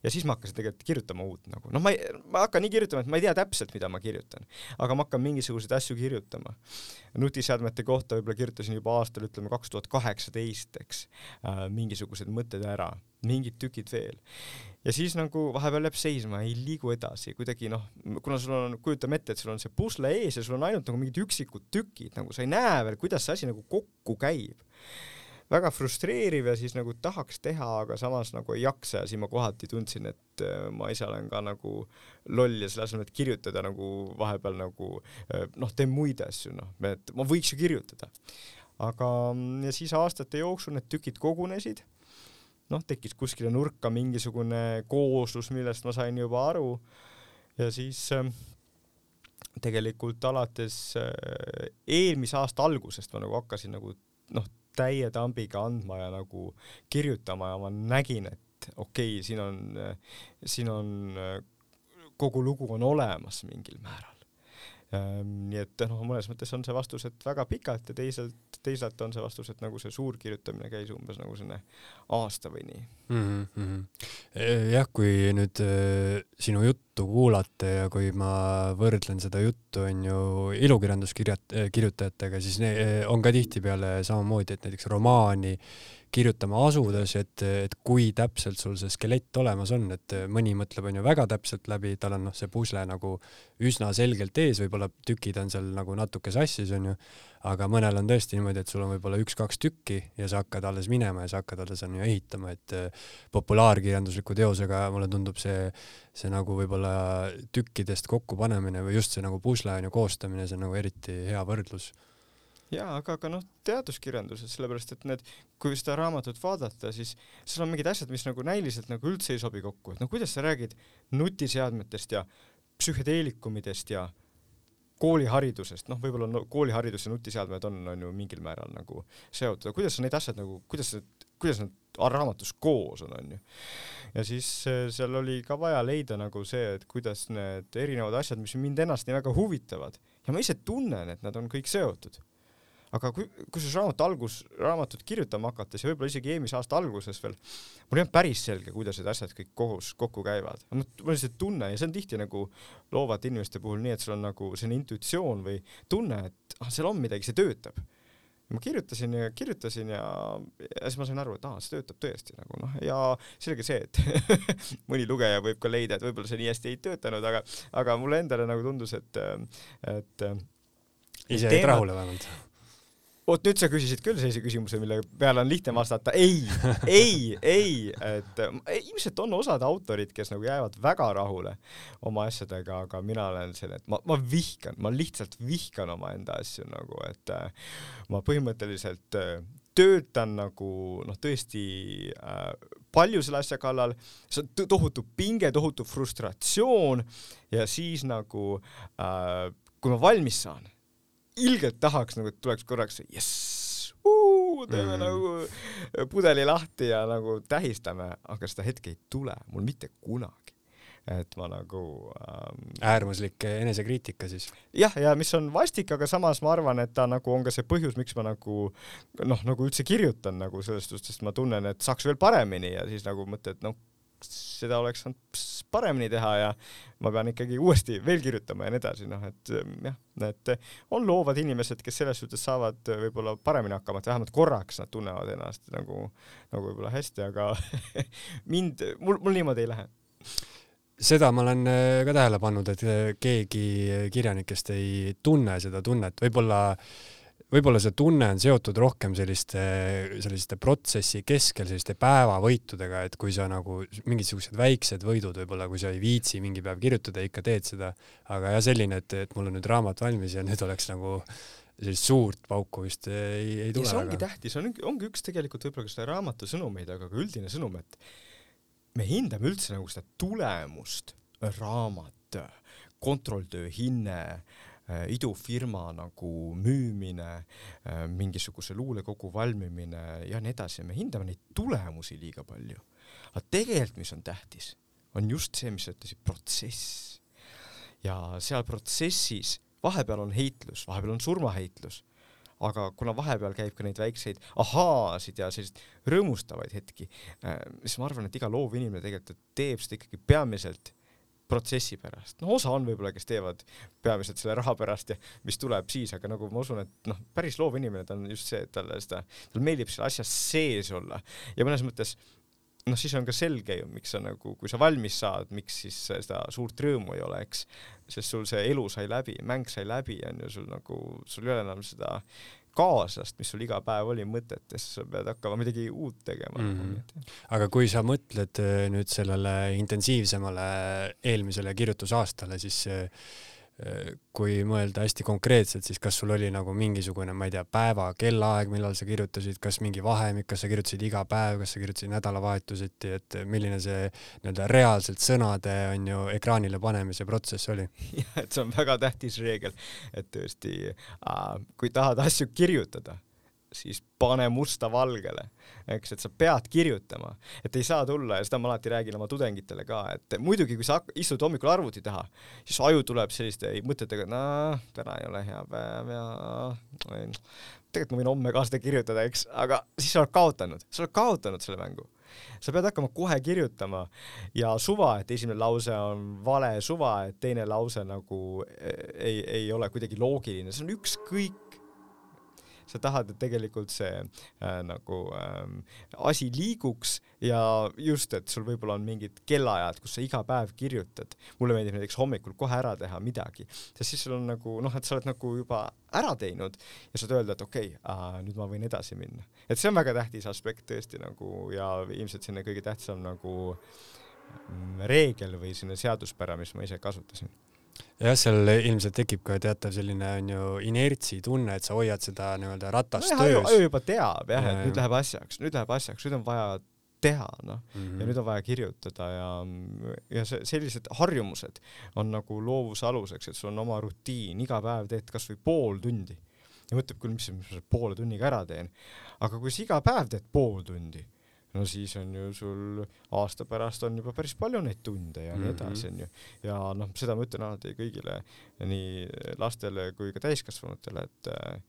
Speaker 2: ja siis ma hakkasin tegelikult kirjutama uut nagu, noh, ma ei, ma hakkan nii kirjutama, et ma ei tea täpselt, mida ma kirjutan, aga ma hakkan mingisuguseid asju kirjutama. nutiseadmete kohta võib-olla kirjutasin juba aastal, ütleme kaks tuhat kaheksateist, eks äh,, mingisugused mõtted ära, mingid tükid veel. Ja siis nagu vahepeal jääb seisma, ei liigu edasi, kuidagi noh, kuna sul on, kujutame ette, et sul on see pusle ees ja sul on ainult nagu mingid üksikud tükid, nagu sa ei näe veel, kuidas see asi nagu kokku käib. Väga frustreeriv ja siis nagu tahaks teha, aga samas nagu ei jaksa. Ja siis ma kohati tundsin, et äh, ma ise olen ka nagu loll ja selle asemel, et kirjutada nagu vahepeal nagu äh, noh, teen muid asju, noh, et ma võiks ju kirjutada. aga mm, ja siis aastate jooksul need tükid kogunesid, noh, tekkis kuskile nurka mingisugune kooslus, millest ma sain juba aru ja siis äh, tegelikult alates eelmise aasta algusest ma nagu hakkasin nagu noh, täie tambiga andma ja nagu kirjutama ja ma nägin, et okei okay,, siin on, siin on, kogu lugu on olemas mingil määral. Ehm, nii et noh, mõnes mõttes on see vastus, et väga pikalt ja teisalt, teisalt on see vastus, et nagu see suur kirjutamine käis umbes nagu selline aasta või nii
Speaker 1: mm. -hmm. jah, kui nüüd äh, sinu juttu kuulata ja kui ma võrdlen seda juttu onju ilukirjanduskirjat-, kirjutajatega, siis ne, on ka tihtipeale samamoodi, et näiteks romaani kirjutama asudes, et, et kui täpselt sul see skelett olemas on, et mõni mõtleb, on ju, väga täpselt läbi, tal on noh, see pusle nagu üsna selgelt ees, võib-olla tükid on seal nagu natuke sassis, on ju, aga mõnel on tõesti niimoodi, et sul on võib-olla üks-kaks tükki ja sa hakkad alles minema ja sa hakkad alles on ju ehitama, et eh, populaarkirjandusliku teosega mulle tundub see, see nagu võib-olla tükkidest kokkupanemine või just see nagu pusle on ju koostamine, see on nagu eriti hea võrdlus
Speaker 2: jaa, aga, aga noh, teaduskirjanduses, sellepärast et need, kui seda raamatut vaadata, siis seal on mingid asjad, mis nagu näiliselt nagu üldse ei sobi kokku, et no kuidas sa räägid nutiseadmetest ja psühhedeelikumidest ja kooliharidusest, noh, võib-olla no, kooliharidus ja nutiseadmed on, on ju mingil määral nagu seotud, aga kuidas sa neid asjad nagu, kuidas need, kuidas nad raamatus koos on, on ju. ja siis eh, seal oli ka vaja leida nagu see, et kuidas need erinevad asjad, mis mind ennast nii väga huvitavad ja ma ise tunnen, et nad on kõik seotud aga kui, kusjuures raamatu algus, raamatut kirjutama hakates ja võib-olla isegi eelmise aasta alguses veel, mul ei olnud päris selge, kuidas need asjad kõik koos kokku käivad. mul on lihtsalt tunne ja see on tihti nagu loovate inimeste puhul nii, et sul on nagu selline intuitsioon või tunne, et ah, seal on midagi, see töötab. ma kirjutasin ja kirjutasin ja, ja siis ma sain aru, et aa, see töötab tõesti nagu noh, ja selge see, et mõni lugeja võib ka leida, et võib-olla see nii hästi ei töötanud, aga, aga mulle endale nagu tundus, et, et
Speaker 1: ise jäid rahule vähemalt
Speaker 2: vot nüüd sa küsisid küll sellise küsimuse, mille peale on lihtne vastata. Ei, ei, ei, et ilmselt on osad autorid, kes nagu jäävad väga rahule oma asjadega, aga mina olen selline, et ma, ma vihkan, ma lihtsalt vihkan omaenda asju nagu, et äh, ma põhimõtteliselt äh, töötan nagu noh, tõesti äh, palju selle asja kallal, see on tohutu pinge, tohutu frustratsioon ja siis nagu äh, kui ma valmis saan ilgelt tahaks nagu, et tuleks korraks jess, teeme mm. nagu pudeli lahti ja nagu tähistame, aga seda hetke ei tule mul mitte kunagi et ma nagu ähm,
Speaker 1: äärmuslik enesekriitika siis.
Speaker 2: jah, ja mis on vastik, aga samas ma arvan, et ta nagu on ka see põhjus, miks ma nagu noh, nagu üldse kirjutan nagu selles suhtes, sest ma tunnen, et saaks veel paremini ja siis nagu mõtled, noh, seda oleks saanud paremini teha ja ma pean ikkagi uuesti veel kirjutama ja nii edasi, noh et jah, et on loovad inimesed, kes selles suhtes saavad võib-olla paremini hakkama, et vähemalt korraks nad tunnevad ennast nagu, nagu võib-olla hästi, aga mind, mul, mul niimoodi ei lähe.
Speaker 1: Seda ma olen äh, ka tähele pannud, et äh, keegi kirjanikest ei tunne seda tunnet, võib-olla, võib-olla see tunne on seotud rohkem selliste, selliste protsessi keskel, selliste päevavõitudega, et kui sa nagu mingisugused väiksed võidud võib-olla, kui sa ei viitsi mingi päev kirjutada, ikka teed seda, aga jah, selline, et, et mul on nüüd raamat valmis ja nüüd oleks nagu sellist suurt pauku vist ei, ei tule.
Speaker 2: see ongi aga... tähtis, on, ongi üks tegelikult võib-olla ka selle raamatu sõnumeid, aga ka üldine sõnum, et me hindame üldse nagu seda tulemust, raamat, kontrolltöö hinne, äh, idufirma nagu müümine, äh, mingisuguse luulekogu valmimine ja nii edasi, me hindame neid tulemusi liiga palju. aga tegelikult, mis on tähtis, on just see, mis sa ütlesid, protsess. ja seal protsessis vahepeal on heitlus, vahepeal on surmaheitlus aga kuna vahepeal käib ka neid väikseid ahaasid ja selliseid rõõmustavaid hetki, äh, siis ma arvan, et iga loov inimene tegelikult teeb seda ikkagi peamiselt protsessi pärast. no osa on võib-olla, kes teevad peamiselt selle raha pärast ja mis tuleb siis, aga nagu ma usun, et noh, päris loov inimene ta on just see, et talle seda, talle meeldib selle asja sees olla ja mõnes mõttes noh, siis on ka selge ju, miks sa nagu, kui sa valmis saad, miks siis seda suurt rõõmu ei ole, eks, sest sul see elu sai läbi, mäng sai läbi, on ju, sul nagu, sul ei ole enam seda kaaslast, mis sul iga päev oli mõtetes, sa pead hakkama midagi uut tegema mm. -hmm.
Speaker 1: aga kui sa mõtled äh, nüüd sellele intensiivsemale eelmisele kirjutusaastale, siis äh, kui mõelda hästi konkreetselt, siis kas sul oli nagu mingisugune, ma ei tea, päeva, kellaaeg, millal sa kirjutasid, kas mingi vahemik, kas sa kirjutasid iga päev, kas sa kirjutasid nädalavahetuseti, et milline see nii-öelda reaalselt sõnade on ju ekraanile panemise protsess oli?
Speaker 2: jah, et see on väga tähtis reegel, et tõesti kui tahad asju kirjutada siis pane musta valgele, eks, et sa pead kirjutama, et ei saa tulla ja seda ma alati räägin oma tudengitele ka, et muidugi, kui sa istud hommikul arvuti taha, siis aju tuleb selliste mõtetega, et noh, täna ei ole hea päev ja tegelikult ma võin homme ka seda kirjutada, eks, aga siis sa oled kaotanud, sa oled kaotanud selle mängu. Sa pead hakkama kohe kirjutama ja suva, et esimene lause on vale, suva, et teine lause nagu ei, ei ole kuidagi loogiline, see on ükskõik sa tahad, et tegelikult see äh, nagu äh, asi liiguks ja just, et sul võib-olla on mingid kellaajad, kus sa iga päev kirjutad. mulle meeldib näiteks hommikul kohe ära teha midagi, sest siis sul on nagu noh, et sa oled nagu juba ära teinud ja saad öelda, et okei okay,, nüüd ma võin edasi minna. et see on väga tähtis aspekt tõesti nagu ja ilmselt selline kõige tähtsam nagu mm, reegel või selline seaduspära, mis ma ise kasutasin
Speaker 1: jah, seal ilmselt tekib ka teatav selline onju inertsi tunne, et sa hoiad seda nii-öelda ratast no, töös.
Speaker 2: aju juba teab jah, et nüüd läheb asjaks, nüüd läheb asjaks, nüüd on vaja teha, noh mm -hmm. ja nüüd on vaja kirjutada ja, ja see, sellised harjumused on nagu loovuse aluseks, et sul on oma rutiin, iga päev teed kasvõi pool tundi ja mõtleb küll, mis ma selle poole tunniga ära teen. aga kui sa iga päev teed pool tundi no siis on ju sul aasta pärast on juba päris palju neid tunde ja mm -hmm. nii mhm. edasi, onju. ja noh, seda ma ütlen alati kõigile, nii lastele kui ka täiskasvanutele, et äh,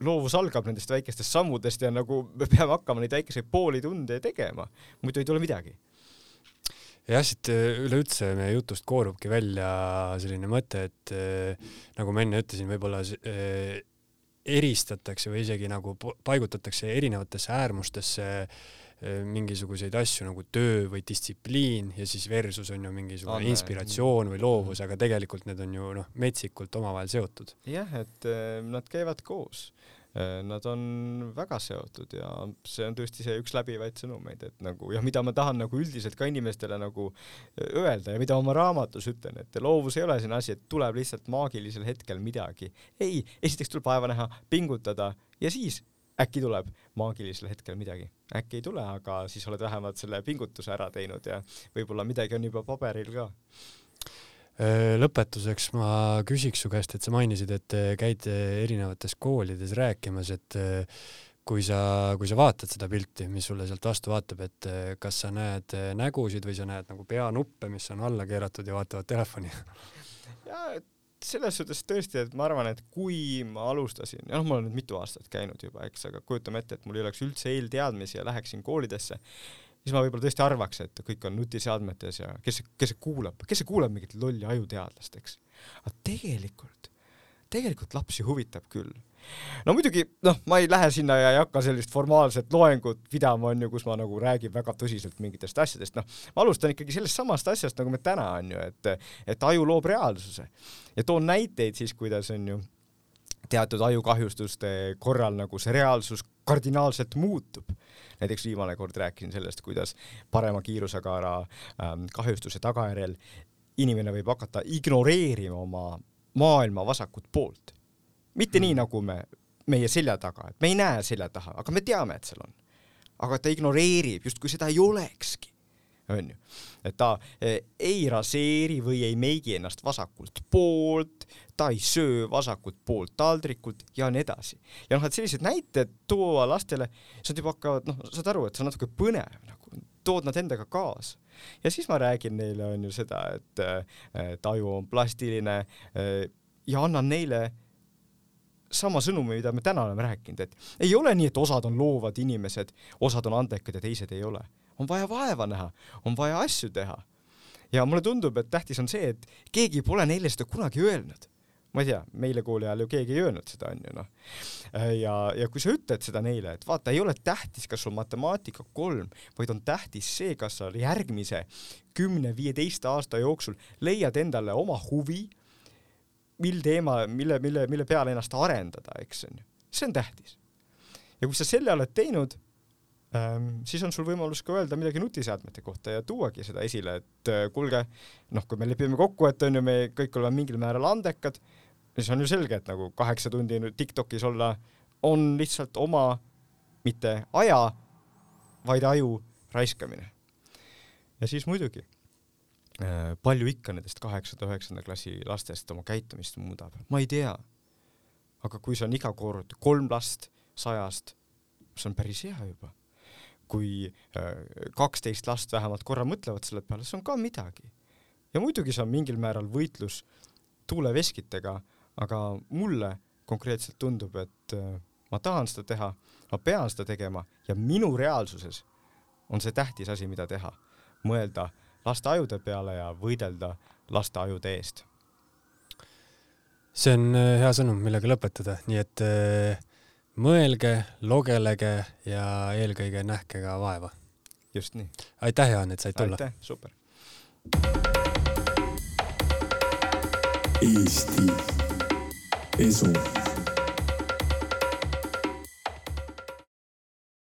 Speaker 2: loovus algab nendest väikestest sammudest ja nagu me peame hakkama neid väikeseid pooli tunde tegema, muidu ei tule midagi
Speaker 1: jah, siit äh, üleüldse meie jutust koorubki välja selline mõte, et äh, nagu ma enne ütlesin, võib-olla äh, eristatakse või isegi nagu paigutatakse erinevatesse äärmustesse eh, mingisuguseid asju nagu töö või distsipliin ja siis versus on ju mingisugune on, inspiratsioon või loovus, aga tegelikult need on ju noh, metsikult omavahel seotud.
Speaker 2: jah, et eh, nad käivad koos. Äh, nad on väga seotud ja see on tõesti see üks läbivaid sõnumeid, et nagu ja mida ma tahan nagu üldiselt ka inimestele nagu äh, öelda ja mida oma raamatus ütlen, et loovus ei ole selline asi, et tuleb lihtsalt maagilisel hetkel midagi. ei, esiteks tuleb vaeva näha, pingutada ja siis äkki tuleb maagilisel hetkel midagi. äkki ei tule, aga siis oled vähemalt selle pingutuse ära teinud ja võib-olla midagi on juba paberil ka
Speaker 1: Äh, lõpetuseks ma küsiks su käest, et sa mainisid, et äh, käid äh, erinevates koolides rääkimas, et kui sa, kui sa vaatad seda pilti, mis sulle sealt vastu vaatab, et kas sa näed nägusid või sa näed nagu peanuppe, mis on alla keeratud ja vaatavad telefoni?
Speaker 2: jaa, selles suhtes tõesti, et ma arvan, et kui ma alustasin, noh, ma olen nüüd mitu aastat käinud juba, eks, aga kujutame ette, et mul ei oleks üldse eelteadmisi ja läheksin koolidesse, siis ma võib-olla tõesti arvaks, et kõik on nutiseadmetes ja kes, kes see kuulab, kes see kuulab mingit lolli ajuteadlast, eks. aga tegelikult, tegelikult lapsi huvitab küll. No muidugi noh, ma ei lähe sinna ja ei hakka sellist formaalset loengut pidama, onju, kus ma nagu räägin väga tõsiselt mingitest asjadest, noh, ma alustan ikkagi sellest samast asjast, nagu me täna onju, et, et aju loob reaalsuse. Ja toon näiteid siis, kuidas onju teatud ajukahjustuste korral nagu see reaalsus kardinaalselt muutub. näiteks viimane kord rääkisin sellest, kuidas parema kiirusega ära ähm, kahjustuse tagajärjel inimene võib hakata ignoreerima oma maailma vasakut poolt. mitte mm. nii, nagu me, meie selja taga, et me ei näe selja taha, aga me teame, et seal on. aga ta ignoreerib, justkui seda ei olekski onju. et ta eh, ei raseeri või ei meigi ennast vasakult poolt, ta ei söö vasakult poolt taldrikult ja nii edasi. ja noh, et sellised näited tuua lastele, siis nad juba hakkavad, noh, saad aru, et see on natuke põnev nagu, tood nad endaga kaasa. ja siis ma räägin neile on ju seda, et, et aju on plastiline eh, ja annan neile sama sõnumi, mida me täna oleme rääkinud, et ei ole nii, et osad on loovad inimesed, osad on andekad ja teised ei ole on vaja vaeva näha, on vaja asju teha. ja mulle tundub, et tähtis on see, et keegi pole neile seda kunagi öelnud. Ma ei tea, meile kooli ajal ju keegi ei öelnud seda, onju noh. ja, ja kui sa ütled seda neile, et vaata, ei ole tähtis, kas sul matemaatika kolm, vaid on tähtis see, kas sa järgmise kümne-viieteist aasta jooksul leiad endale oma huvi, mil teema, mille, mille, mille peale ennast arendada, eks onju. see on tähtis. ja kui sa selle oled teinud Ehm, siis on sul võimalus ka öelda midagi nutiseadmete kohta ja tuuagi seda esile, et äh, kuulge, noh, kui me lepime kokku, et on ju, me kõik oleme mingil määral andekad, siis on ju selge, et nagu kaheksa tundi Tiktokis olla on lihtsalt oma mitte aja, vaid aju raiskamine. ja siis muidugi äh, palju ikka nendest kaheksanda, üheksanda klassi lastest oma käitumist muudab, ma ei tea. aga kui see on iga kord kolm last sajast, see on päris hea juba kui äh, kaksteist last vähemalt korra mõtlevad selle peale, see on ka midagi. ja muidugi see on mingil määral võitlus tuuleveskitega, aga mulle konkreetselt tundub, et äh, ma tahan seda teha, ma pean seda tegema ja minu reaalsuses on see tähtis asi, mida teha. mõelda laste ajude peale ja võidelda laste ajude eest.
Speaker 1: see on äh, hea sõnum, millega lõpetada, nii et äh mõelge, logelege ja eelkõige nähke ka vaeva.
Speaker 2: just nii.
Speaker 1: aitäh, Jaan, et said tulla.
Speaker 2: aitäh, super.
Speaker 3: Eesti Esu